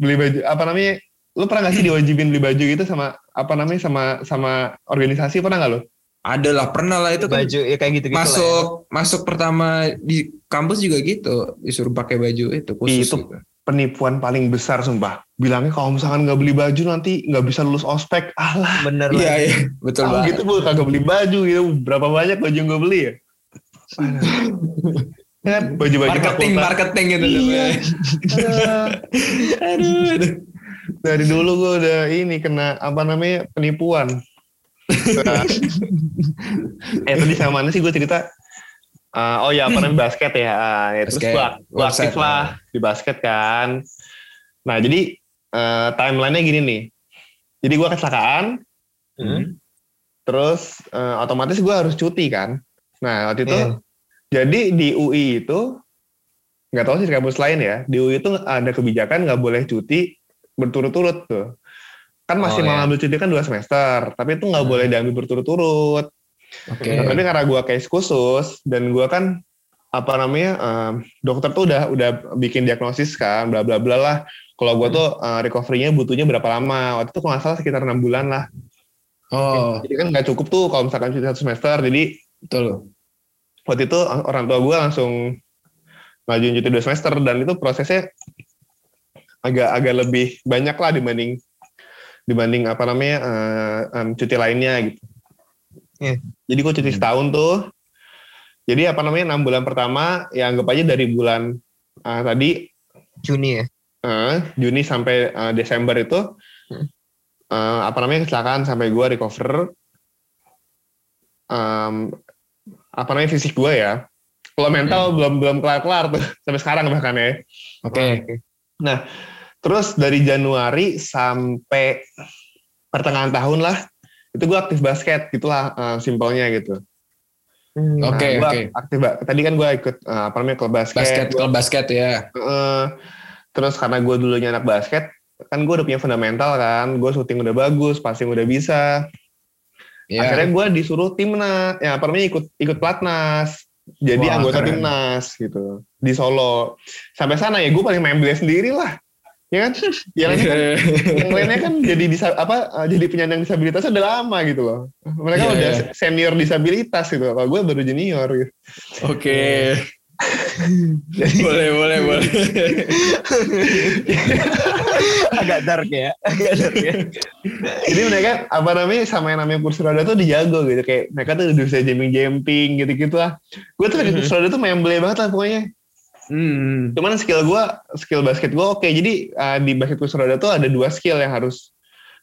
Beli baju apa namanya? Lu pernah gak sih diwajibin beli baju gitu sama apa namanya sama sama organisasi pernah nggak lo? Ada lah, pernah lah itu kan Baju ya kayak gitu-gitu masuk masuk pertama di kampus juga gitu disuruh pakai baju itu khusus Itu gitu. penipuan paling besar sumpah. Bilangnya kalau misalkan nggak beli baju nanti nggak bisa lulus ospek. Alah, Bener Iya lah. iya betul banget. gitu gue kagak beli baju gitu. Berapa banyak baju yang gue beli ya? kan [laughs] baju-baju Marketing fakultas. marketing gitu Iya. namanya. aduh, aduh. Dari dulu gue udah ini kena apa namanya penipuan. [laughs] Eh tadi sama mana sih gue cerita? eh, oh ya apa namanya basket ya, Ah, ya terus Basket, gue gue website, aktif lah di basket kan. Nah jadi eh, timelinenya gini nih, jadi gue kecelakaan, Hmm. terus eh, otomatis gue harus cuti kan. Nah waktu itu Iya. jadi di UI itu nggak tahu sih di kampus lain ya, di UI itu ada kebijakan nggak boleh cuti berturut-turut tuh. Kan Oh, masih mau ya. ambil cuti kan dua semester, tapi itu nggak boleh diambil berturut-turut. Oke. Nah, tapi karena gue case khusus dan gue kan apa namanya em, dokter tuh udah udah bikin diagnosis kan bla bla bla lah. Kalau gue tuh eh, recovery-nya butuhnya berapa lama? Waktu itu kalau nggak salah sekitar enam bulan lah. Oh, Jadi kan nggak cukup tuh kalau misalkan cuti satu semester. Jadi betul. waktu itu eh, orang tua gue langsung ngajuin cuti dua semester dan itu prosesnya agak agak lebih banyak lah dibanding dibanding apa namanya eh, em, cuti lainnya gitu. Iya. Jadi gue cuti setahun tuh. Jadi apa namanya enam bulan pertama ya anggap aja dari bulan eh, tadi Juni ya. eh, Juni sampai eh, Desember itu Hmm. eh, apa namanya kecelakaan sampai gue recover. Em, apa namanya fisik gue ya. Kalau mental belum belum kelar kelar tuh [laughs] sampai sekarang bahkan ya. Oke. Terus dari Januari sampai pertengahan tahun lah, itu gue aktif basket, gitulah eh, simpelnya gitu. Hmm. Nah, Oke, gua oke. Aktif, tadi kan gue ikut eh, apa namanya klub basket. Basket, Gua- kalau basket ya. eh, terus karena gue dulunya anak basket, kan gue udah punya fundamental kan, gue syuting udah bagus, passing udah bisa. Iya. Akhirnya gue disuruh timnas, ya apa namanya ikut ikut platnas. Jadi Wah, anggota keren. timnas gitu di Solo. Sampai sana ya gue paling main bela sendiri lah. Ya kan? Yang lainnya kan yang lainnya kan jadi disa, apa eh, jadi penyandang disabilitas udah lama gitu loh. Mereka Iya, udah iya. senior disabilitas gitu. Kalau gue baru junior gitu. Oke. boleh, boleh, boleh. [laughs] Agak dark ya. Agak dark ya. Jadi mereka apa namanya sama yang namanya kursi roda tuh dijago gitu kayak mereka tuh udah bisa jumping jumping gitu gitu lah. Gue tuh kursi roda tuh main beli banget lah pokoknya. Hmm. Cuman skill gue, skill basket gue oke. Jadi uh, di basket kursi roda tuh ada dua skill yang harus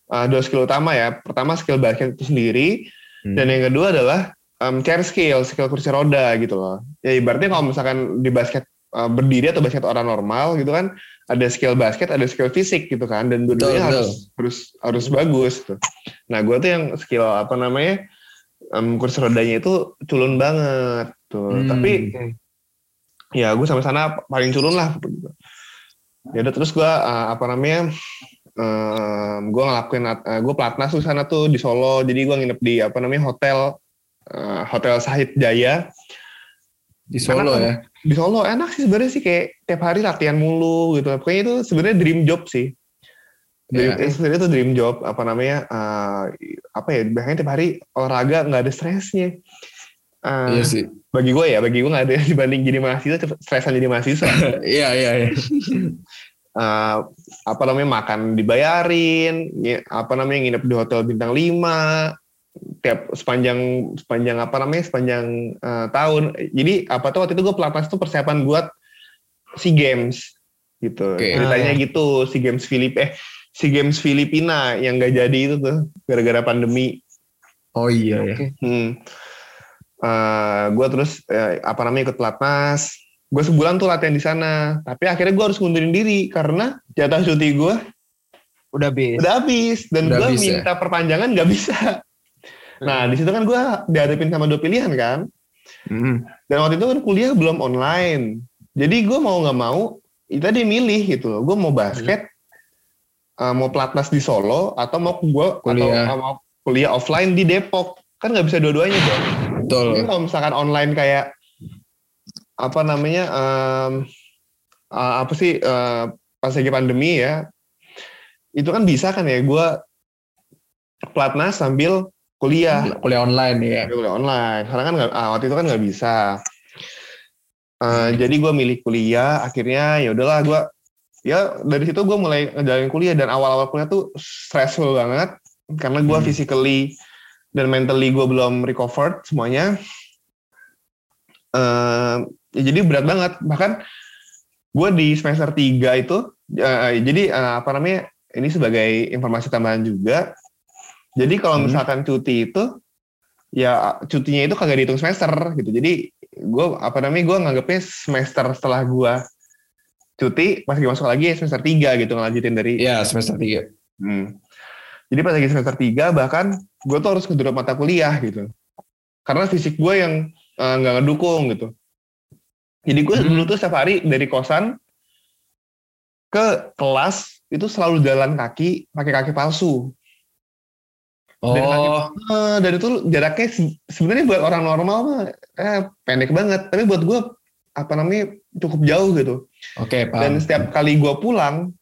uh, dua skill utama ya. Pertama skill basket itu sendiri Hmm. dan yang kedua adalah um, chair skill, skill kursi roda gitu loh. Ya ibaratnya kalau misalkan di basket uh, berdiri atau basket orang normal gitu kan ada skill basket, ada skill fisik gitu kan dan dua-duanya betul. harus harus harus bagus tuh. Nah, gue tuh yang skill apa namanya um, kursi rodanya itu culun banget tuh. Hmm. Tapi ya gue sampai sana paling culun lah. Ya udah terus gue uh, apa namanya gue ngelakuin uh, gue platnas tuh sana tuh di Solo. Jadi gue nginep di apa namanya hotel uh, hotel Sahid Jaya Di Solo Karena- ya. di Solo enak sih sebenarnya sih kayak tiap hari latihan mulu gitu. Pokoknya itu sebenarnya dream job sih. Dream, Iya. eh, sebenarnya itu dream job apa namanya eh, apa ya bahkan tiap hari olahraga nggak ada stresnya. Eh, Iya sih. Bagi gue ya, bagi gue nggak ada [laughs] dibanding jadi mahasiswa stresan jadi mahasiswa. [laughs] Iya, iya, iya. [laughs] Eh, apa namanya makan dibayarin, ya, apa namanya nginep di hotel bintang 5 tiap sepanjang sepanjang apa namanya sepanjang eh, tahun. Jadi apa tuh waktu itu gue pelatnas tuh persiapan buat SEA Games gitu. Oke. Ceritanya gitu SEA Games Filip eh SEA Games Filipina yang gak jadi itu tuh gara-gara pandemi. Oh iya, ya. Hmm. Gue terus eh, apa namanya ikut pelatnas. Gue sebulan tuh latihan di sana. Tapi akhirnya gue harus ngundurin diri karena jatah cuti gue Udah bis. udah habis dan gue habis ya? minta perpanjangan nggak bisa. Nah di situ kan gue dihadapin sama dua pilihan kan. Hmm. Dan waktu itu kan kuliah belum online. Jadi gue mau nggak mau, itu tadi milih gitu. Gue mau basket, eh, mau pelatnas di Solo atau mau gue Kuliah. atau mau kuliah offline di Depok. Kan nggak bisa dua-duanya dong. Betul. Jadi kalau misalkan online kayak apa namanya em, eh, apa sih eh, pas lagi pandemi ya, itu kan bisa kan ya gue pelatnas sambil kuliah Kuliah online ya. Kuliah online. Karena kan nggak, ah, waktu itu kan nggak bisa. Eh, jadi gue milih kuliah. Akhirnya ya udahlah gue ya dari situ gue mulai ngejalanin kuliah dan awal-awal kuliah tuh stressful banget karena gue Hmm. physically dan mentally gue belum recovered semuanya. Eh, ya jadi berat banget. Bahkan gue di semester 3 itu eh, jadi eh, apa namanya ini sebagai informasi tambahan juga. Jadi kalau Hmm. misalkan cuti itu ya cutinya itu kagak dihitung semester gitu. Jadi gue apa namanya gue nganggepnya semester setelah gue cuti pas lagi masuk lagi ya semester 3 gitu ngelanjutin dari Iya semester 3. Hmm. Jadi pas lagi semester 3 bahkan gue tuh harus ngedrop mata kuliah gitu. Karena fisik gue yang eh, nggak ngedukung gitu. Jadi gue Hmm. dulu tuh setiap hari dari kosan ke kelas itu selalu jalan kaki pakai kaki palsu. Dan kaki- Oh, Eh, dan itu jaraknya se- sebenarnya buat orang normal mah eh, pendek banget. Tapi buat gue apa namanya cukup jauh gitu. oke Dan paham. setiap kali gue pulang,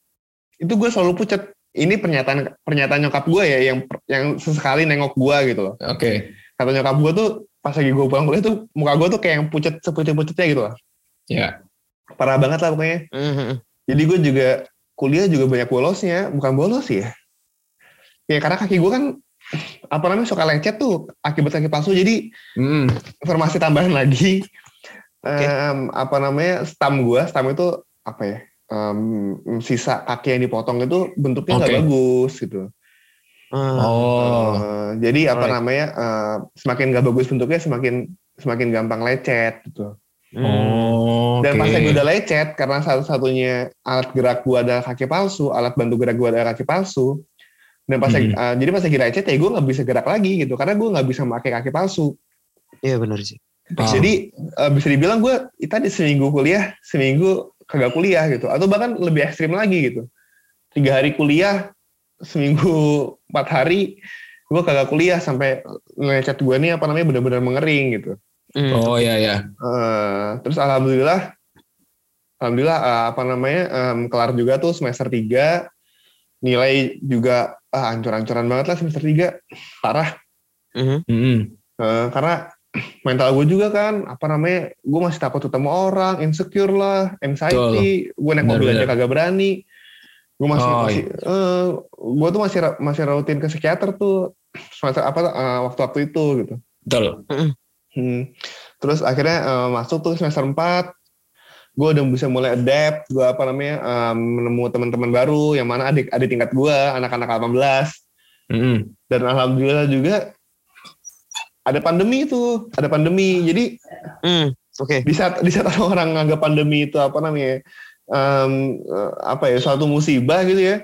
itu gue selalu pucet. Ini pernyataan pernyataan nyokap gue ya, yang yang sesekali nengok gue gitu loh. Oke, Kata nyokap gue tuh pas lagi gue pulang kuliah tuh muka gue tuh kayak yang pucet sepucet-pucetnya gitu lah. ya. Parah banget lah pokoknya. Mhm. Jadi gue juga kuliah juga banyak bolosnya, bukan bolos sih ya. Ya karena kaki gue kan apa namanya suka lecet tuh akibat kaki palsu. Jadi Hmm. informasi tambahan lagi em, apa namanya stam gua stam itu apa ya em, sisa kaki yang dipotong itu bentuknya nggak Oke. bagus gitu Ah. Oh, Eh, jadi apa Alright. namanya eh, semakin nggak bagus bentuknya semakin semakin gampang lecet gitu oh, dan oke. pas lagi udah lecet karena satu-satunya alat gerak gua adalah kaki palsu alat bantu gerak gua adalah kaki palsu dan pas lagi- Hmm. eh, jadi pas lagi lecet ya gue nggak bisa gerak lagi gitu karena gue nggak bisa pakai kaki palsu Iya benar sih. Paham. Jadi eh, bisa dibilang gue tadi seminggu kuliah, seminggu kagak kuliah gitu. Atau bahkan lebih ekstrim lagi gitu. Tiga hari kuliah, seminggu [laughs] empat hari, gue kagak kuliah sampai lecet gue nih apa namanya benar-benar mengering gitu. Hmm. Oh ya ya. Eh, terus alhamdulillah, alhamdulillah eh, apa namanya em, kelar juga tuh semester 3 nilai juga ah, ancur-ancuran banget lah semester 3 parah Mhm. Hmm. Eh, karena mental gue juga kan apa namanya gue masih takut ketemu orang insecure lah anxiety. Gue naik mobil aja kagak berani. Gue masih Oh, masih gue tuh masih masih rutin ke psikiater tuh semester apa eh, waktu-waktu itu gitu. Betul. Hmm. terus akhirnya eh, masuk tuh semester 4 gue udah bisa mulai adapt gue apa namanya eh, menemu teman-teman baru yang mana adik adik tingkat gue anak-anak 18 Hmm. dan alhamdulillah juga ada pandemi itu ada pandemi jadi Hmm. Oke. di saat di saat orang nganggap pandemi itu apa namanya em, eh, apa ya suatu musibah gitu ya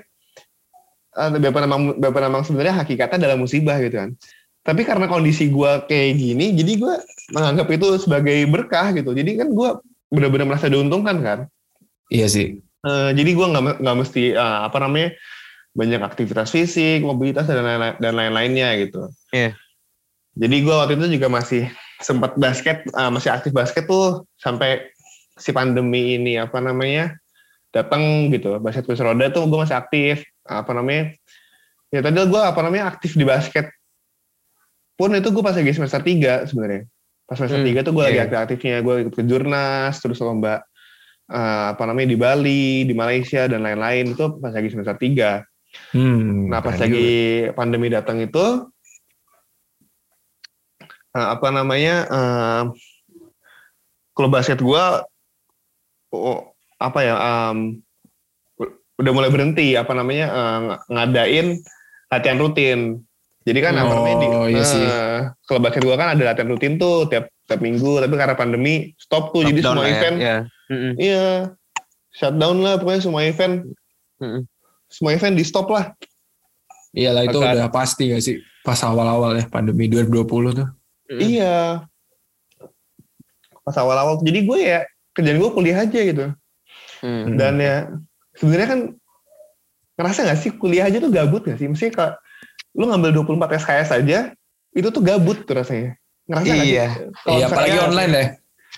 Eh, Bapak memang Bapak memang sebenarnya hakikatnya adalah musibah gitu kan tapi karena kondisi gua kayak gini jadi gua menganggap itu sebagai berkah gitu jadi kan gua benar-benar merasa diuntungkan kan Iya sih. Eh, jadi gua nggak nggak mesti eh, apa namanya banyak aktivitas fisik mobilitas dan lain dan lain-lainnya gitu Iya. Jadi gua waktu itu juga masih sempat basket eh, masih aktif basket tuh sampai si pandemi ini apa namanya datang gitu. Basket kursi roda tuh gue masih aktif. Apa namanya ya tadi gue apa namanya aktif di basket. Pun itu gue pas lagi semester 3 sebenarnya. Pas semester Hmm, 3 tuh gue lagi iya. aktif-aktifnya gue ikut ke jurnas terus lomba eh, apa namanya di Bali di Malaysia dan lain-lain. Itu pas lagi semester 3 Hmm. Nah pas lagi pandemi datang itu eh, apa namanya eh, klub basket gua oh, apa ya em, udah mulai berhenti apa namanya ng- ngadain latihan rutin. Jadi kan apa namanya di Oh, iya sih. klub basket gua kan ada latihan rutin tuh tiap tiap minggu tapi karena pandemi stop tuh jadi semua ya. event Iya. Mhm. iya shutdown lah pokoknya semua event Mm-mm. semua event di stop lah Iyalah itu Akan- udah pasti gak sih pas awal-awal ya pandemi 2020 tuh. Mm. Iya. Pas awal-awal. Jadi gue ya kerjaan gue kuliah aja gitu. Hmm. Hmm. Dan ya sebenarnya kan ngerasa gak sih kuliah aja tuh gabut gak sih? Mesti kalau lu ngambil 24 SKS aja itu tuh gabut tuh rasanya. Ngerasa gak sih? Iya. Kalau Iya misalnya- apalagi online ya.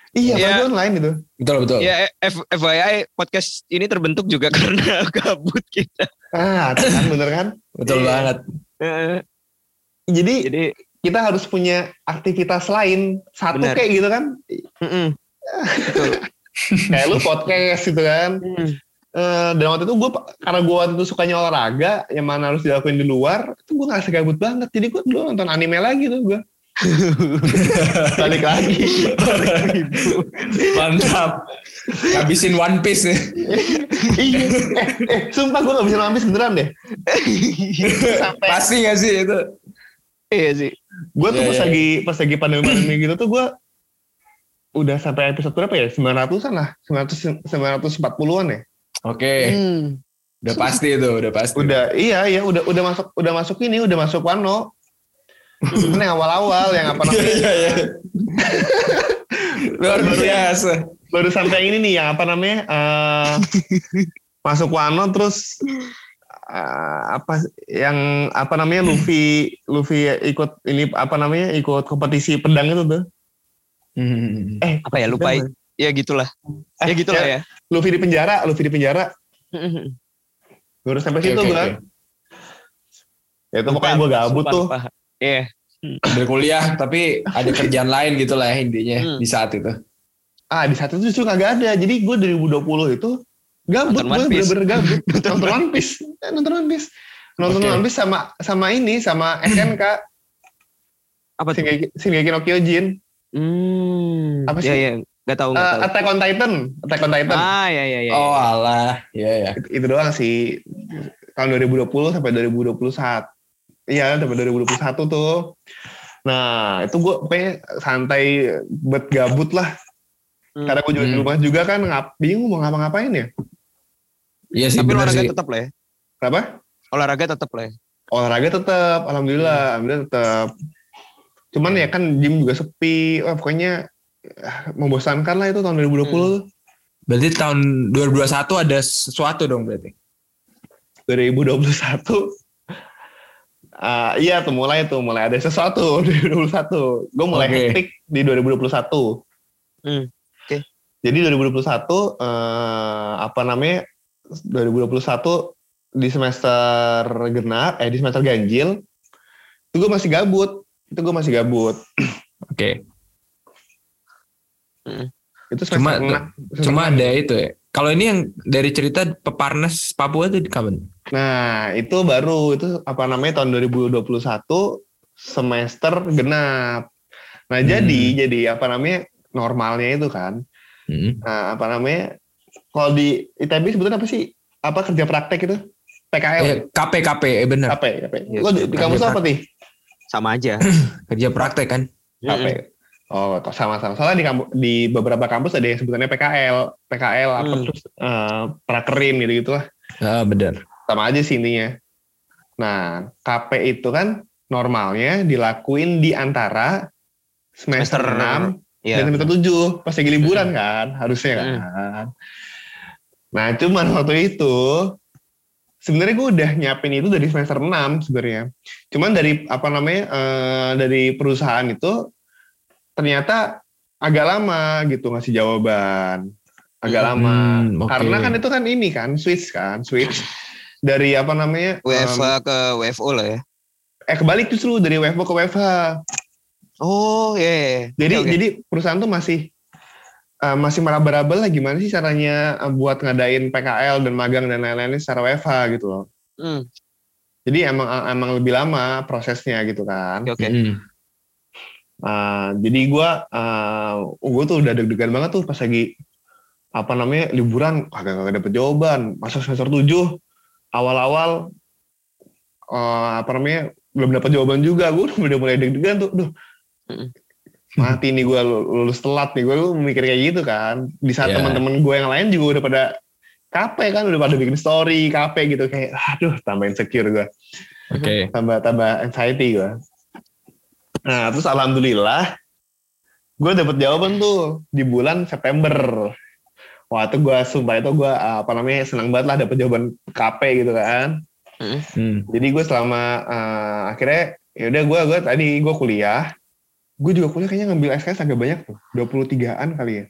Iya, apalagi Iya. online itu. Betul betul. Ya F- FYI podcast ini terbentuk juga [laughs] karena gabut kita. Ah, kan bener kan? Betul Iya. banget. Jadi Jadi kita harus punya aktivitas lain satu Benar. kayak gitu kan? mm-mm. [laughs] Kayak lu podcast gitu kan? Hmm. Eh, dan waktu itu gue karena gue waktu itu sukanya olahraga yang mana harus dilakuin di luar itu gue ngerasa gabut banget jadi gue dulu nonton anime lagi tuh gue [laughs] balik lagi Mantap. Habisin One Piece ya. iya eh, eh sumpah gue gak bisa ngamis beneran deh [laughs] sampai Pasti gak sih itu? Iya sih. Gue tuh Iya, pas iya. lagi pas lagi pandemi pandemi gitu tuh gue udah sampai episode berapa ya? 900-an lah. 900 940-an ya. Oke, Hmm. udah pasti itu, udah pasti. Udah iya iya udah udah masuk udah masuk ini udah masuk Wano. Ini yang awal-awal yang apa namanya? Iya, iya. [laughs] Luar biasa. baru sampai ini nih yang apa namanya? eh, masuk Wano terus eh, apa yang apa namanya Luffy [laughs] Luffy ikut ini apa namanya ikut kompetisi pedang itu tuh. Hmm. Eh Apa ya lupa pedang, ya gitulah. Eh, Ya gitulah ya. Luffy di penjara, Luffy di penjara. Baru sampai Oke, situ oke, gua. oke. Ya itu pokoknya gue gabut Lupa, tuh. Iya. Sambil kuliah, tapi ada kerjaan lain gitu lah ya intinya Hmm. di saat itu. Ah di saat itu justru kagak ada. Jadi gue 2020 itu gabut, gue bener-bener gabut. [laughs] nonton One Piece, Eh, nonton One Piece, nonton Oke. One Piece sama sama ini sama SNK [clears throat] Apa tuh? Shingeki, Shingeki no Kyojin. Hmm. Apa Ya sih? ya. Gak tahu Eh, gak tahu. Attack on Titan, Attack on Titan. Ah ya ya ya. Oh alah, iya ya. Itu, itu doang sih. Tahun 2020 sampai 2021. Iya, sampai 2021 tuh. Nah, itu gue pokoknya santai buat gabut lah. Hmm. Karena gue juga di Hmm. rumah juga kan, ngap, bingung mau ngapa-ngapain ya. Iya sih Tapi olahraga sih. tetap lah ya. Kenapa? Olahraga tetap lah ya. olahraga tetap alhamdulillah alhamdulillah tetap cuman ya kan gym juga sepi wah pokoknya ah, membosankan lah itu tahun 2020 tuh. Berarti tahun 2021 ada sesuatu dong berarti. 2021 ah iya tuh mulai tuh mulai ada sesuatu [laughs] 2021 gue mulai Oke. hektik di 2021 Hmm, oke. jadi 2021 eh, apa namanya 2021 di semester genap eh di semester ganjil itu gue masih gabut itu gue masih gabut [clears throat] Oke. itu Cuma- semester enam- semester Cuma enam. ada itu ya. Kalau ini yang dari cerita Peparnas Papua itu di kapan? Nah, itu baru itu apa namanya tahun 2021 semester genap. Nah, Hmm. jadi jadi apa namanya normalnya itu kan. Hmm. Nah, apa namanya kalau di ITB sebetulnya apa sih? Apa kerja praktek itu? PKL. Eh, KP KP eh benar. KP, KP. Iya, Lo di, di kampus apa nih? Sama aja. [clears throat] Kerja praktek kan? KP. Oh, sama-sama. Soalnya di kampus, di beberapa kampus ada yang sebutannya PKL, PKL apa Hmm. terus eh, prakerin gitu-gitu lah. Ah, benar. sama aja sih intinya. Nah, KP itu kan normalnya dilakuin di antara semester, Semester 6 Iya. dan semester 7 pas lagi liburan kan, harusnya kan. Nah, cuman waktu itu sebenarnya gue udah nyiapin itu dari semester 6 sebenarnya. Cuman dari apa namanya eh, dari perusahaan itu ternyata agak lama gitu ngasih jawaban. Agak Hmm, lama. oke. Karena kan itu kan ini kan switch kan, switch dari apa namanya? WFH em, ke WFO lah ya. eh kebalik justru dari WFH ke WFH. Oh iya. iya. Jadi Oke, oke. jadi perusahaan tuh masih eh, masih meraba-raba lah gimana sih caranya eh, buat ngadain PKL dan magang dan lain-lainnya secara WFH gitu loh. Hmm, Jadi emang emang lebih lama prosesnya gitu kan. Oke oke. Hmm. Uh, jadi gue uh, gue tuh udah deg-degan banget tuh pas lagi apa namanya liburan kagak kagak dapet jawaban masuk semester 7 awal-awal uh, apa namanya belum dapat jawaban juga gue udah mulai deg-degan tuh duh Mm. Mati nih gue lulus telat nih gue mikir kayak gitu kan di saat Yeah. teman-teman gue yang lain juga udah pada KP kan udah pada bikin story KP gitu kayak aduh tambah insecure gue Oke. tambah tambah anxiety gue. Nah terus alhamdulillah gue dapet jawaban tuh di bulan September. Wah itu gue sumpah itu gue apa namanya senang banget lah dapet jawaban KP gitu kan. Hmm. Jadi gue selama eh, akhirnya ya udah gue gue tadi gue kuliah. Gue juga kuliah kayaknya ngambil SKS agak banyak tuh, 23-an kali ya.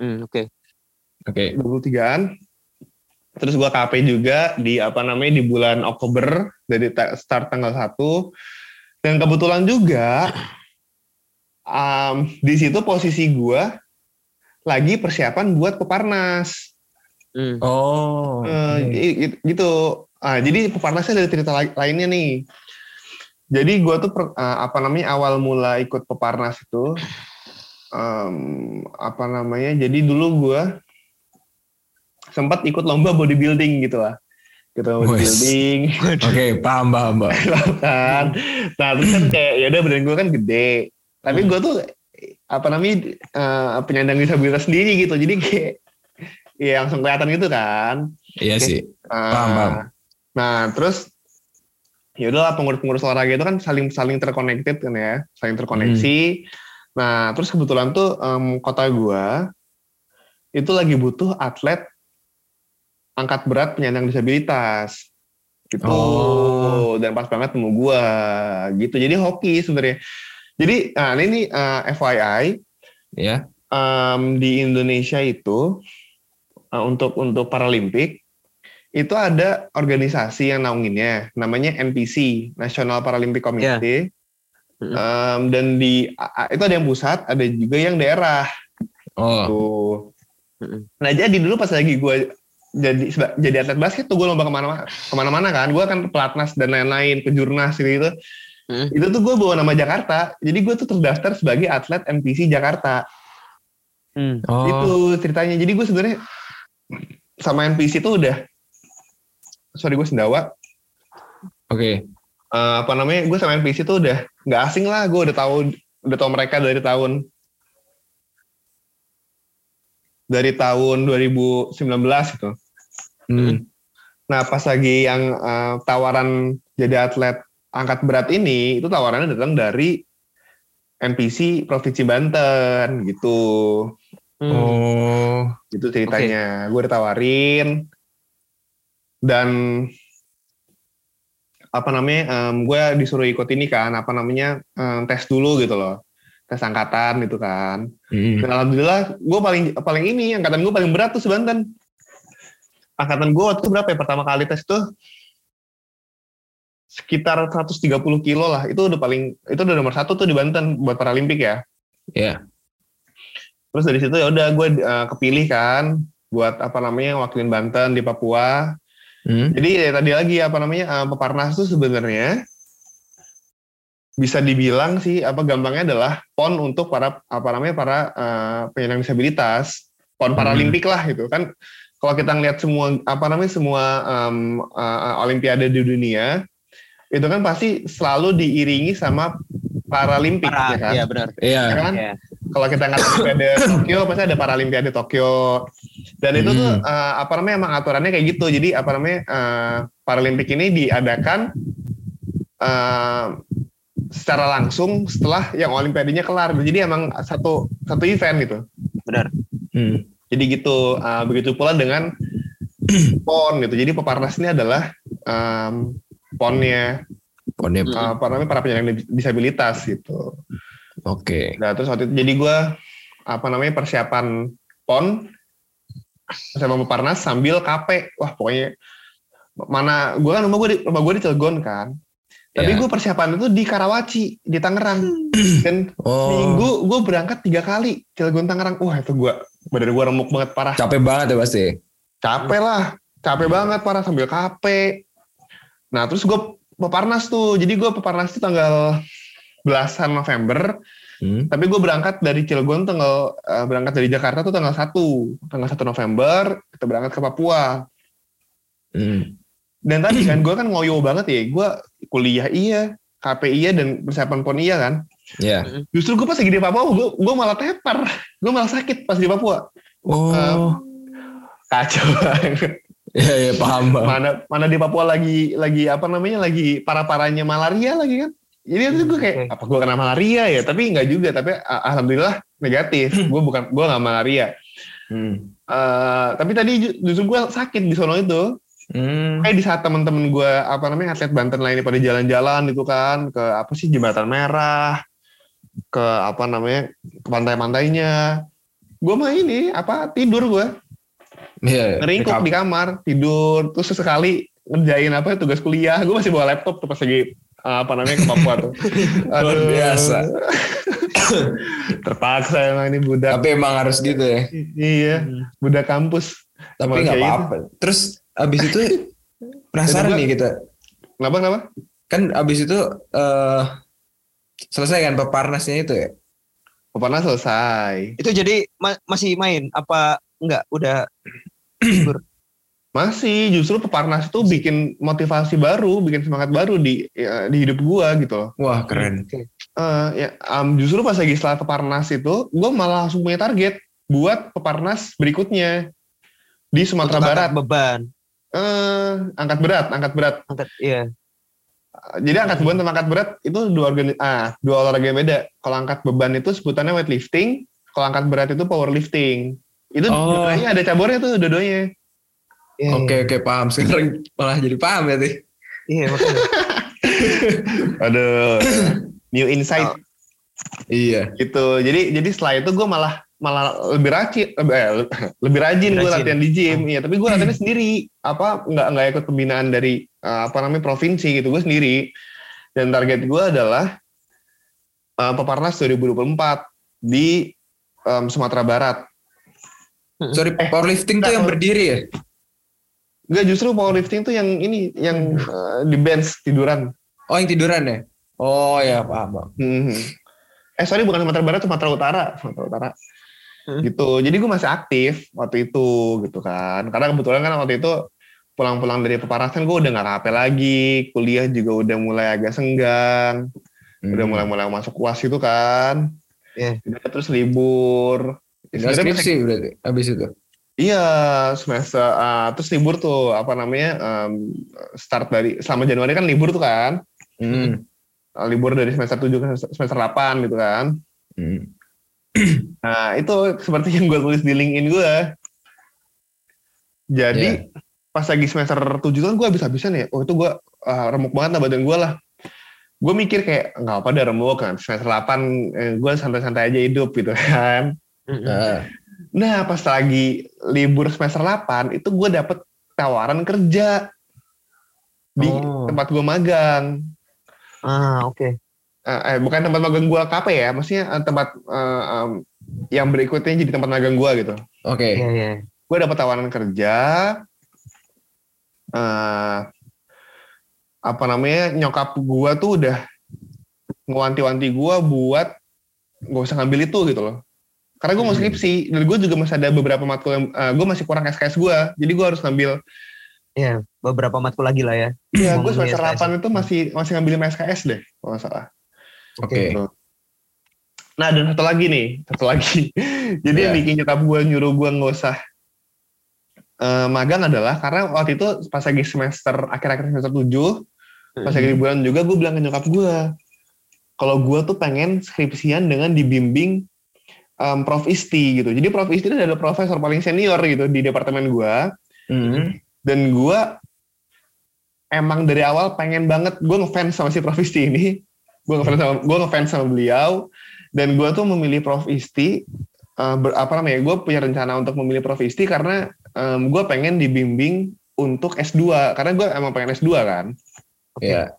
Hmm, Oke. Oke. 23-an. Terus gua KP juga di apa namanya di bulan Oktober dari ta- start tanggal 1. Dan kebetulan juga um, di situ posisi gua lagi persiapan buat peparnas. Hmm. Oh. I- i- gitu. Ah, jadi peparnasnya dari cerita lai- lainnya nih. Jadi gua tuh per- eh, apa namanya awal mula ikut peparnas itu em, apa namanya? Jadi dulu gua sempat ikut lomba bodybuilding gitu lah. Gitu bodybuilding [laughs] Oke, paham, paham, paham. [laughs] kan. Nah, terus kan kayak ya udah badan gua kan gede. Tapi gua tuh apa namanya eh, penyandang disabilitas sendiri gitu. Jadi kayak ya langsung kelihatan gitu kan. Iya sih. Ah, Paham, paham. Nah, terus ya udahlah pengurus-pengurus olahraga itu kan saling saling terconnected kan ya, saling terkoneksi. Nah, terus kebetulan tuh em, kota gua itu lagi butuh atlet angkat berat penyandang disabilitas. Gitu. Oh. Dan pas banget temu gua gitu. Jadi hoki sebenarnya. Jadi nah ini nih eh, FYI Ya. em, di Indonesia itu eh, untuk untuk Paralimpik itu ada organisasi yang naunginnya namanya NPC National Paralympic Committee Mm-mm. Em, dan di itu ada yang pusat ada juga yang daerah Oh. tuh Mm-mm. nah jadi dulu pas lagi gue jadi jadi atlet basket tuh gue lomba ke mana-mana ke mana-mana kan gue kan pelatnas dan lain-lain pejurnas gitu Mm. itu tuh gue bawa nama Jakarta jadi gue tuh terdaftar sebagai atlet NPC Jakarta Hmm. Oh. itu ceritanya jadi gue sebenarnya sama NPC itu udah sorry gue sendawa Oke. Eh, apa namanya gue sama NPC itu udah nggak asing lah gue udah tahu udah tahu mereka dari tahun dari tahun 2019 gitu Hmm. nah pas lagi yang eh, tawaran jadi atlet angkat berat ini itu tawarannya datang dari NPC Provinsi Banten gitu Hmm. Oh. itu ceritanya gue ditawarin dan apa namanya em, gue disuruh ikut ini kan apa namanya em, tes dulu gitu loh tes angkatan gitu kan Hmm. dan alhamdulillah gue paling paling ini angkatan gue paling berat tuh sebanten angkatan gue waktu itu berapa ya pertama kali tes tuh sekitar 130 kilo lah itu udah paling itu udah nomor satu tuh di Banten buat Paralimpik ya Ya. Terus dari situ ya udah gue eh, kepilih kan buat apa namanya wakilin Banten di Papua. Hmm. Jadi ya, tadi lagi apa namanya eh, Peparnas tuh sebenarnya bisa dibilang sih apa gampangnya adalah pon untuk para apa namanya para eh, penyandang disabilitas, pon Hmm. paralimpik lah gitu kan. Kalau kita ngeliat semua apa namanya semua em, eh, olimpiade di dunia itu kan pasti selalu diiringi sama paralimpik Parah, ya kan. iya benar. Iya. Ya kan? Iya. kalau kita nggak Olimpiade Tokyo pasti ada Paralimpiade Tokyo dan itu tuh eh, apa namanya emang aturannya kayak gitu jadi apa namanya eh, Paralimpik ini diadakan eh, secara langsung setelah yang Olimpiadenya kelar jadi emang satu satu event gitu Benar. Hmm. jadi gitu eh, begitu pula dengan pon gitu jadi peparnas ini adalah em, ponnya Ponnya. eh, apa namanya para penyandang disabilitas gitu Oke. Nah terus waktu itu jadi gue apa namanya persiapan pon sama Peparnas sambil KP. Wah pokoknya mana gue kan rumah gue di rumah gue di Cilegon kan. Tapi Ya. gue persiapan itu di Karawaci di Tangerang dan Oh. minggu gue berangkat tiga kali Cilegon Tangerang. Wah itu gue badan gue remuk banget parah. Capek banget ya pasti. Capek lah, capek banget parah sambil KP. Nah terus gue Peparnas tuh, jadi gue Peparnas tuh tanggal belasan November. Hmm. Tapi gue berangkat dari Cilegon tanggal eh, berangkat dari Jakarta tuh tanggal 1. Tanggal 1 November kita berangkat ke Papua. Hmm. Dan tadi kan gue kan ngoyo banget ya. Gue kuliah iya, KP iya dan persiapan pon iya kan. Ya. Justru gue pas lagi di Papua gue gue malah tepar. Gue malah sakit pas di Papua. Oh. Kacau banget. Iya, iya, paham bang. Mana mana di Papua lagi lagi apa namanya lagi parah-parahnya malaria lagi kan. Jadi itu gue kayak apa gue kena malaria ya? Tapi nggak juga. Tapi ah, alhamdulillah negatif. gue bukan gue nggak malaria. Hmm. Eh, tapi tadi ju- justru gue sakit di sono itu. Hmm. Kayak di saat temen-temen gue apa namanya atlet Banten lainnya pada jalan-jalan gitu kan ke apa sih jembatan merah ke apa namanya ke pantai-pantainya. Gue mah ini apa tidur gue Iya. ngeringkuk di kamar tidur terus sesekali ngerjain apa tugas kuliah gue masih bawa laptop tuh pas lagi uh, apa namanya ke Papua tuh [laughs] Luar biasa. [coughs] terpaksa emang ini budak Tapi emang harus gitu ya. iya budak kampus Tapi nggak kayak apa-apa. Terus abis itu [laughs] penasaran nih kita. kenapa kenapa Kan abis itu eh selesai kan peparnasnya itu ya. pernah selesai Itu jadi ma- masih main apa enggak? Udah. [clears throat] Masih justru peparnas itu bikin motivasi baru, bikin semangat baru di ya, di hidup gua gitu loh. Wah keren. Eh, ya, um, justru pas lagi setelah peparnas itu, gue malah langsung punya target buat peparnas berikutnya di Sumatera Untuk Barat. angkat beban. Eh, angkat berat, angkat berat. Angkat, iya. Jadi angkat beban sama angkat berat itu dua organi ah, dua olahraga yang beda. Kalau angkat beban itu sebutannya weightlifting, kalau angkat berat itu powerlifting. Itu Oh. ada cabornya tuh dua-duanya. Iya, Oke oke paham. Sekarang malah jadi paham ya sih. Iya, makanya. [laughs] Aduh. New insight Oh. Iya. gitu. Jadi jadi setelah itu gue malah malah lebih rajin lebih, eh, lebih rajin gue latihan di gym. Iya, tapi gue latihannya sendiri. Apa nggak nggak ikut pembinaan dari eh, apa namanya provinsi gitu. Gue sendiri. Dan target gue adalah eh, Peparnas 2024 di em, Sumatera Barat. Sorry, powerlifting tuh yang berdiri ya? Enggak justru powerlifting tuh yang ini yang eh, di bench tiduran. Oh yang tiduran ya? Oh ya paham. paham. Hmm. Eh sorry bukan Sumatera Barat, Sumatera Utara, Sumatera Utara. Hmm. Gitu. Jadi gue masih aktif waktu itu gitu kan. Karena kebetulan kan waktu itu pulang-pulang dari peparasan gue udah nggak KP lagi, kuliah juga udah mulai agak senggang, udah Hmm. mulai-mulai masuk uas itu kan. Iya. Udah terus libur. Tinggal sebenarnya skripsi berarti habis itu. Iya semester ah, terus libur tuh apa namanya em, start dari selama Januari kan libur tuh kan Hmm. Ah, libur dari semester 7 ke semester 8 gitu kan Hmm. [clears throat] Nah itu seperti yang gue tulis di LinkedIn gue. Jadi pas lagi semester 7 kan gue habis-habisan ya. Oh itu gue ah, remuk banget lah badan gue lah. Gue mikir kayak nggak apa ada remuk kan. Semester 8 eh, gue santai-santai aja hidup gitu kan. Nah, Nah pas lagi libur semester 8 itu gue dapet tawaran kerja di Oh. tempat gue magang. Ah, oke. Eh, eh, bukan tempat magang gue KP ya, maksudnya eh, tempat eh, em, yang berikutnya jadi tempat magang gue gitu. Oke. Iya, iya. gue dapat tawaran kerja eh apa namanya nyokap gue tuh udah ngewanti-wanti gue buat gak usah ngambil itu gitu loh karena gue mau Hmm. skripsi dan gue juga masih ada beberapa matkul yang gue masih kurang SKS gue jadi gue harus ngambil Iya, beberapa matkul lagi lah ya. ya gue semester SKS. 8 itu masih masih ngambil SKS deh kalau nggak salah Oke. Gitu. Nah dan satu lagi nih, satu lagi. [laughs] Jadi yang Iya. bikin nyokap gue nyuruh gue nggak usah eh, magang adalah karena waktu itu pas lagi semester akhir-akhir semester 7 pas lagi liburan juga gue bilang ke nyokap gue kalau gue tuh pengen skripsian dengan dibimbing em, Prof. Isti gitu. Jadi Prof. Isti itu adalah profesor paling senior gitu di departemen gue Hmm. dan gue emang dari awal pengen banget gue ngefans sama si Prof. Isti ini. Gue ngefans sama gue ngefans sama beliau. Dan gue tuh memilih Prof. Isti eh, ber- apa namanya gue punya rencana untuk memilih Prof. Isti karena gue pengen dibimbing untuk S2 karena gue emang pengen S2 kan. Iya.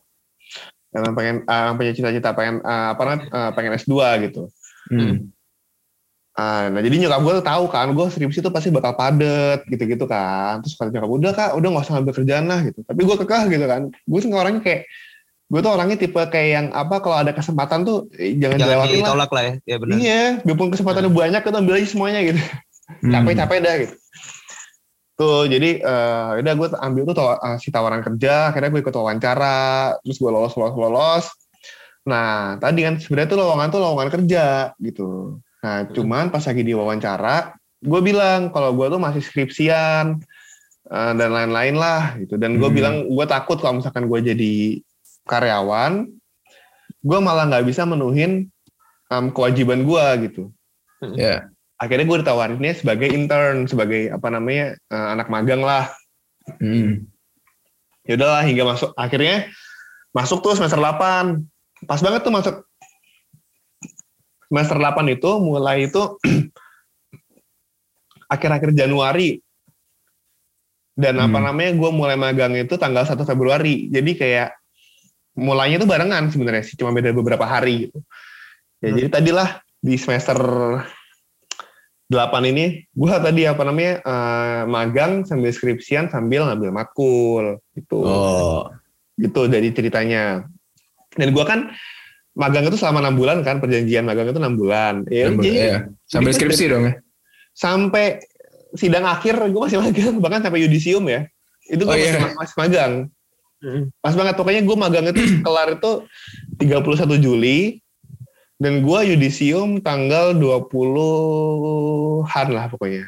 emang pengen eh, punya cita-cita pengen eh, apa namanya eh, pengen S2 gitu. Hmm. Ah, nah jadi nyokap gue tuh tahu kan, gue skripsi tuh pasti bakal padet gitu-gitu kan. Terus kata nyokap udah kak, udah nggak usah ngambil kerjaan lah gitu. Tapi gue kekeh gitu kan. Gue sih orangnya kayak, gue tuh orangnya tipe kayak yang apa kalau ada kesempatan tuh eh, jangan, Jangan dilewatin lah. ditolak lah ya. Ya benar. Iya, biarpun kesempatannya banyak kita ambil aja semuanya gitu. Hmm. Capek-capek dah gitu. Tuh jadi eh udah gue ambil tuh eh, si tawaran kerja, akhirnya gue ikut wawancara, terus gue lolos lolos lolos. Nah tadi kan sebenarnya tuh lowongan tuh lowongan kerja gitu. Nah cuman pas lagi di wawancara, gue bilang kalau gue tuh masih skripsian eh, dan lain-lain lah gitu. Dan gue Hmm. bilang gue takut kalau misalkan gue jadi karyawan, gue malah nggak bisa menuhin em, kewajiban gue gitu Ya. akhirnya gue ditawarinnya sebagai intern sebagai apa namanya eh, anak magang lah Hmm. ya udahlah hingga masuk akhirnya masuk tuh semester 8 pas banget tuh masuk semester 8 itu mulai itu [clears throat] akhir-akhir Januari dan apa Hmm. namanya gue mulai magang itu tanggal 1 Februari jadi kayak mulainya tuh barengan sebenarnya sih cuma beda beberapa hari gitu ya Hmm. jadi tadilah di semester 8 ini gue tadi apa namanya eh, magang sambil skripsian sambil ngambil matkul gitu Oh. gitu dari ceritanya dan gue kan magang itu selama enam bulan kan perjanjian magang itu enam bulan ya Sambil, jadi iya. Sambil jadi- skripsi dong ya. sampai sidang akhir gue masih magang bahkan sampai yudisium ya itu gue Oh, masih, iya. masih magang Hmm. pas banget pokoknya gue magang itu kelar itu 31 Juli dan gue yudisium tanggal 20-an lah pokoknya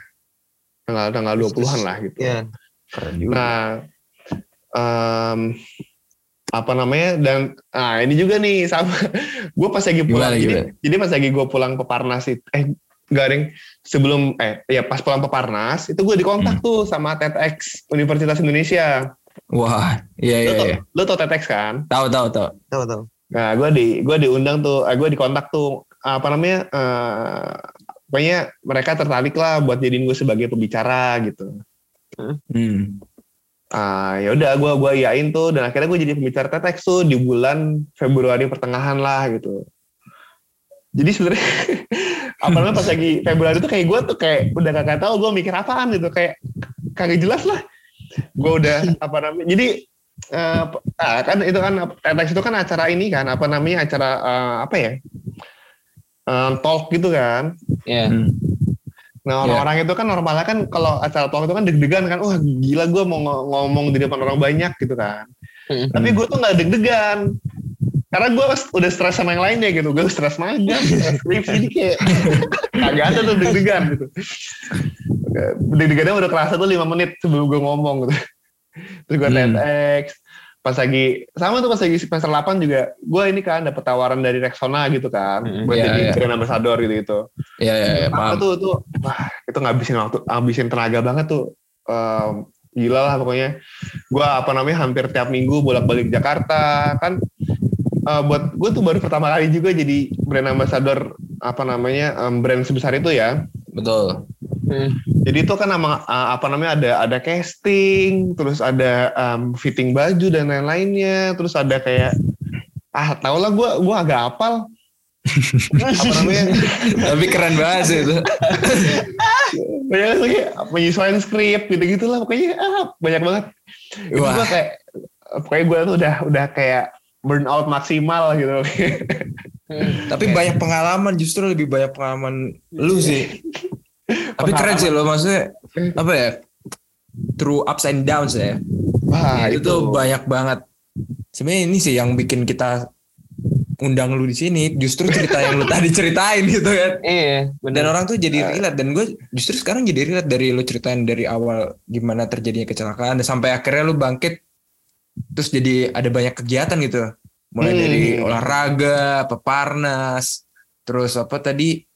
tanggal tanggal 20-an lah gitu Iya. Nah, em, apa namanya dan nah ini juga nih sama [laughs] gue pas lagi pulang Gimana, jadi, gimana? jadi pas lagi gue pulang peparnas itu eh garing sebelum eh ya pas pulang peparnas itu gue Hmm. dikontak tuh sama TEDx Universitas Indonesia Wah, iya iya lo tau, iya. lo tau TEDx kan Tahu tahu tahu. Tahu tahu. nah gue di gue diundang tuh eh, gue dikontak tuh apa namanya eh pokoknya mereka tertarik lah buat jadiin gue sebagai pembicara gitu Hmm. Ah ya udah gue gua iyain tuh dan akhirnya gue jadi pembicara TEDx tuh di bulan Februari pertengahan lah gitu. Jadi sebenarnya [laughs] apa namanya pas lagi Februari tuh kayak gue tuh kayak udah kagak tahu gue mikir apaan gitu kayak kagak jelas lah. Gue udah apa namanya jadi eh, ah, kan itu kan TEDx itu kan acara ini kan apa namanya acara eh, apa ya Eh, talk gitu kan. Iya. Nah orang-orang itu kan normalnya kan kalau acara talk itu kan deg-degan kan, wah gila gue mau ngo- ngomong di depan orang banyak gitu kan. Hmm. Tapi gue tuh nggak deg-degan, karena gue udah stres sama yang lainnya gitu, gue stres magang, skripsi ini kayak [laughs] kagak ada tuh deg-degan gitu. Deg-degannya udah kerasa tuh lima menit sebelum gue ngomong gitu. Terus gue Hmm. Pas lagi sama tuh pas lagi semester 8 juga gue ini kan dapet tawaran dari Rexona gitu kan, Hmm, buat iya, jadi iya. brand ambassador gitu gitu. Iya iya iya, Apa paham. tuh tuh wah itu ngabisin waktu ngabisin tenaga banget tuh Em, gila lah pokoknya gua apa namanya hampir tiap minggu bolak-balik Jakarta kan eh, buat gue tuh baru pertama kali juga jadi brand ambassador apa namanya em, brand sebesar itu ya Betul. Hmm. jadi itu kan nama eh, apa namanya ada ada casting terus ada em, fitting baju dan lain-lainnya terus ada kayak ah tau lah gue gua agak apal [laughs] apa namanya Tapi keren banget sih itu. banyak lagi penyesuaian skrip gitu gitulah pokoknya ah, banyak banget itu gue kayak pokoknya gue tuh udah udah kayak burn out maksimal gitu Tapi banyak pengalaman justru lebih banyak pengalaman lu sih. Tapi keren sih lo maksudnya apa ya? Through ups and downs ya. wah itu, tuh banyak banget. Sebenarnya ini sih yang bikin kita undang lu di sini. Justru cerita yang lu [laughs] tadi ceritain gitu kan. Iya, Dan orang tuh jadi relate dan gue justru sekarang jadi relate dari lu ceritain dari awal gimana terjadinya kecelakaan dan sampai akhirnya lu bangkit terus jadi ada banyak kegiatan gitu. Mulai Hmm. dari olahraga, peparnas, terus apa tadi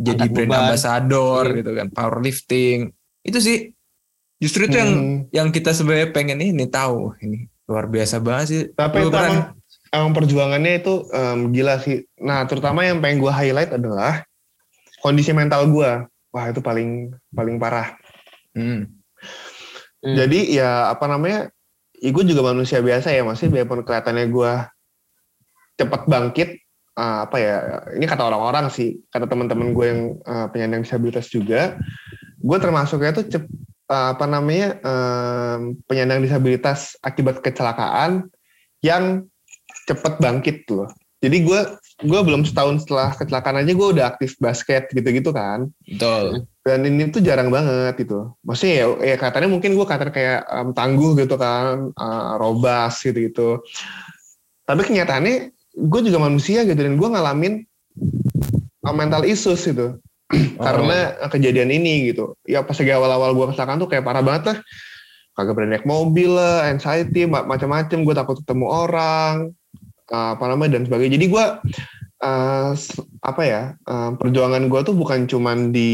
jadi Angkat brand beban. ambassador Iya. gitu kan, powerlifting. Itu sih justru itu yang Hmm. yang kita sebenarnya pengen ini tahu ini luar biasa banget sih. tapi itu emang, emang perjuangannya itu em, gila sih nah terutama yang pengen gue highlight adalah kondisi mental gue wah itu paling paling parah Hmm. Hmm. Jadi ya apa namanya, ya gue juga manusia biasa ya, maksudnya biarpun kelihatannya gue cepat bangkit, eh, apa ya, ini kata orang-orang sih, kata teman-teman gue yang eh, penyandang disabilitas juga, gue termasuknya tuh cep, eh, apa namanya em, penyandang disabilitas akibat kecelakaan yang cepat bangkit tuh. Jadi gue gue belum setahun setelah kecelakaan aja gue udah aktif basket gitu-gitu kan Betul. dan ini tuh jarang banget gitu. Maksudnya ya, ya katanya mungkin gue kata kayak em, tangguh gitu kan, eh, robas gitu gitu. Tapi kenyataannya gue juga manusia gitu dan gue ngalamin eh, mental issues gitu [clears throat] karena eh, kejadian ini gitu. Ya pas lagi awal-awal gue kecelakaan tuh kayak parah banget lah. Kagak berani naik mobil lah, anxiety, ma- macam-macam. Gue takut ketemu orang, eh, apa namanya dan sebagainya. Jadi gue s- apa ya eh, perjuangan gue tuh bukan cuman di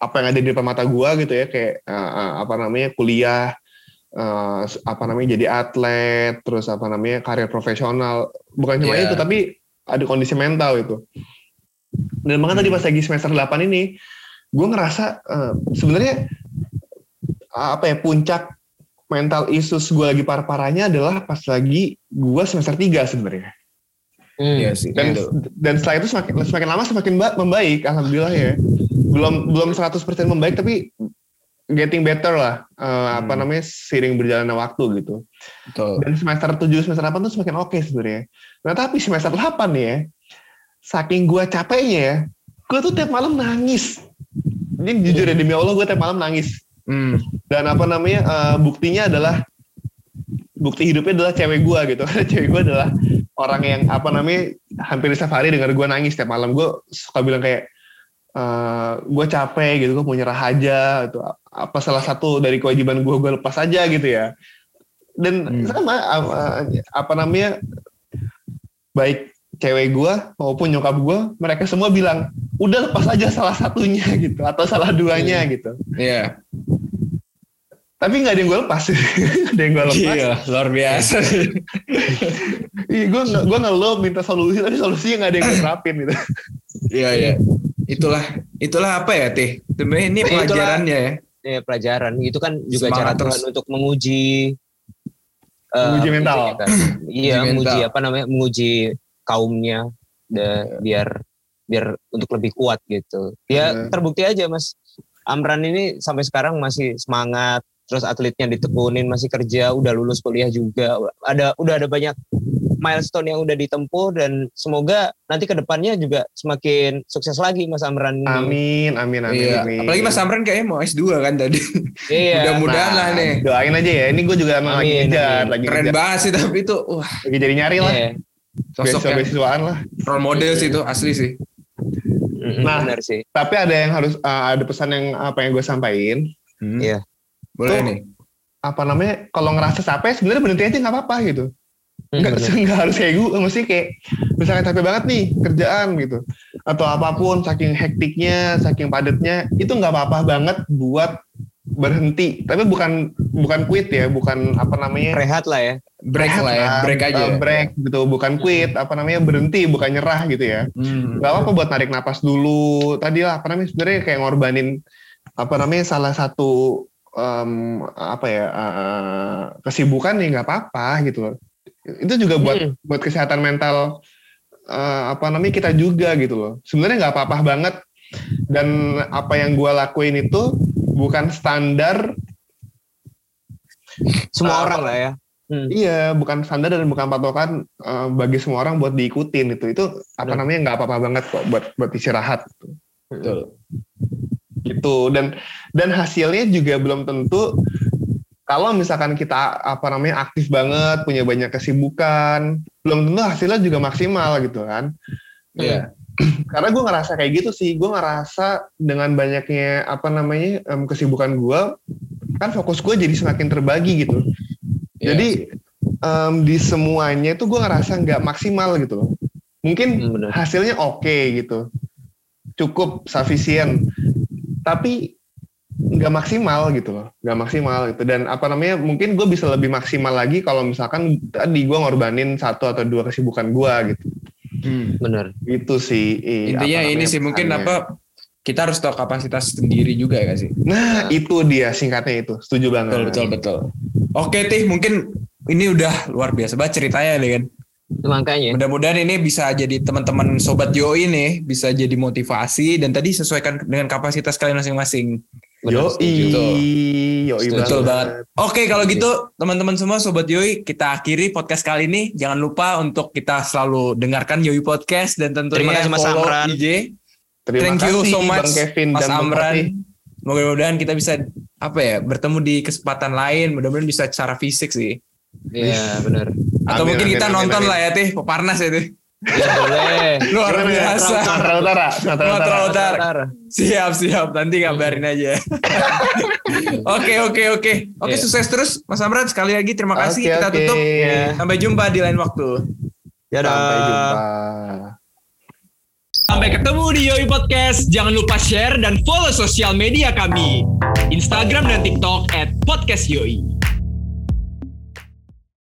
apa yang ada di depan mata gue gitu ya kayak eh, eh, apa namanya kuliah eh, s- apa namanya jadi atlet terus apa namanya karir profesional bukan cuma Iya. itu tapi ada kondisi mental itu dan makanya tadi pas lagi semester 8 ini gue ngerasa eh, sebenarnya apa ya puncak mental issues gue lagi parah-parahnya adalah pas lagi gue semester 3 sebenarnya Hmm. Iya sih. dan itu. dan setelah itu semakin semakin lama semakin ba- membaik alhamdulillah ya belum belum 100% membaik tapi getting better lah. Apa Hmm. namanya seiring berjalannya waktu gitu. Betul. dan semester 7 semester 8 tuh semakin oke sebenarnya. Nah tapi semester 8 nih ya saking gua capeknya ya gua tuh tiap malam nangis. Ini jujur ya demi Allah gue tiap malam nangis. Hmm. dan apa namanya eh, buktinya adalah bukti hidupnya adalah cewek gue gitu. [laughs] Cewek gue adalah orang yang apa namanya hampir setiap hari dengar gue nangis tiap malam. Gue suka bilang kayak eh gue capek gitu gue mau nyerah aja gitu apa salah satu dari kewajiban gue gue lepas aja gitu ya dan Hmm. sama apa, apa namanya baik cewek gue maupun nyokap gue mereka semua bilang udah lepas aja salah satunya [laughs] gitu atau salah duanya gitu Iya. tapi nggak ada yang gue lepas [laughs] ada yang gue lepas Iya, luar biasa. Iya, gue gue ngeluh minta solusi tapi solusinya nggak ada yang gue terapin gitu. Iya, iya. Itulah itulah apa ya, Teh? Sebenarnya ini Itulah- pelajarannya ya. Ya, pelajaran itu kan juga Semangat cara terus. Tuhan untuk menguji eh, Menguji apa mental. kan. Iya, Menguji apa namanya? Menguji kaumnya da- biar biar untuk lebih kuat gitu. Ya Iya. terbukti aja Mas Amran ini sampai sekarang masih semangat, terus atletnya ditekunin masih kerja, udah lulus kuliah juga. Ada udah ada banyak milestone yang udah ditempuh dan semoga nanti ke depannya juga semakin sukses lagi Mas Amran. Amin, amin, amin. Iya. amin. Apalagi Mas Amran kayaknya mau S2 kan tadi. Iya. Mudah-mudahan lah Nah, nih. Doain aja ya. Ini gue juga emang lagi Amin, ngejar, amin. lagi Keren ngejar. banget sih tapi itu wah Lagi jadi nyari lah. Iya. sosok beasiswaan lah. role model sih itu asli sih. Nah. benar sih. Tapi ada yang harus uh, ada pesan yang apa yang gue sampaikan. Hmm. Iya. Boleh Tuh. nih. Apa namanya? Kalau ngerasa capek sebenarnya berhenti aja nggak apa-apa gitu. Hmm, Nggak [laughs] nggak harus kayak gue. Mesti kayak misalkan capek banget nih kerjaan gitu. Atau apa pun saking hektiknya, saking padatnya itu nggak apa-apa banget buat berhenti. Tapi bukan bukan quit ya, bukan apa namanya? Rehat lah ya. Break rehat lah ya, break aja. uh, break gitu, bukan quit, apa namanya berhenti, bukan nyerah gitu ya. Hmm. Gak apa-apa buat narik napas dulu. Tadi lah, apa namanya sebenarnya kayak ngorbanin apa namanya salah satu em, apa ya eh, kesibukan nih nggak apa-apa gitu loh. Itu juga buat Hmm. buat kesehatan mental eh, apa namanya kita juga gitu loh. Sebenarnya nggak apa-apa banget. Dan apa yang gue lakuin itu bukan standar Semua Ah, orang lah ya. Hmm. Iya, bukan standar dan bukan patokan eh, bagi semua orang buat diikutin itu. Itu apa namanya nggak apa-apa banget kok buat buat istirahat Betul. gitu. Dan dan hasilnya juga belum tentu kalau misalkan kita apa namanya aktif banget, punya banyak kesibukan, belum tentu hasilnya juga maksimal gitu kan. Iya. [clears throat] Karena gue ngerasa kayak gitu sih, gue ngerasa dengan banyaknya apa namanya kesibukan gue, kan fokus gue jadi semakin terbagi gitu. Iya. Jadi em, di semuanya itu gue ngerasa nggak maksimal gitu loh. Mungkin Hmm, hasilnya oke gitu, cukup sufficient, tapi nggak maksimal gitu loh, nggak maksimal gitu. Dan apa namanya, mungkin gue bisa lebih maksimal lagi kalau misalkan tadi gue ngorbanin satu atau dua kesibukan gue gitu. Hmm. Benar. Itu sih. eh, Intinya ini sih mungkin apa kita harus tahu kapasitas sendiri juga ya gak sih? Nah, itu dia singkatnya itu. Setuju banget. Betul betul betul. Oke Tih, mungkin ini udah luar biasa banget ceritanya deh kan. Makanya. Mudah-mudahan ini bisa jadi teman-teman sobat Yoi nih bisa jadi motivasi dan tadi sesuaikan dengan kapasitas kalian masing-masing. Yoi, yoi Betul banget. banget. Oke kalau gitu teman-teman semua sobat Yoi kita akhiri podcast kali ini. Jangan lupa untuk kita selalu dengarkan Yoi Podcast dan tentunya Terima kasih, Mas follow Amran. IG. Terima Thank you kasih so much Bang Kevin Mas dan Amran. Mudah-mudahan kita bisa apa ya bertemu di kesempatan lain. Mudah-mudahan bisa secara fisik sih. Iya, benar. Atau Amin, mungkin amin, kita amin, nonton amin. lah ya Tih, Peparnas ya Tih. Ya boleh. Luar ya? biasa. Sumatera Utara. Sumatera Utara. Utara. Siap, siap. Nanti kabarin aja. [laughs] Oke, oke, oke. Oke, Iya. sukses terus Mas Amran. Sekali lagi terima kasih. Oke, kita oke. tutup. Iya. Sampai jumpa di lain waktu. Dadah. Sampai jumpa. Sampai ketemu di Yoi Podcast. Jangan lupa share dan follow sosial media kami. Instagram dan TikTok at Podcast Yoi.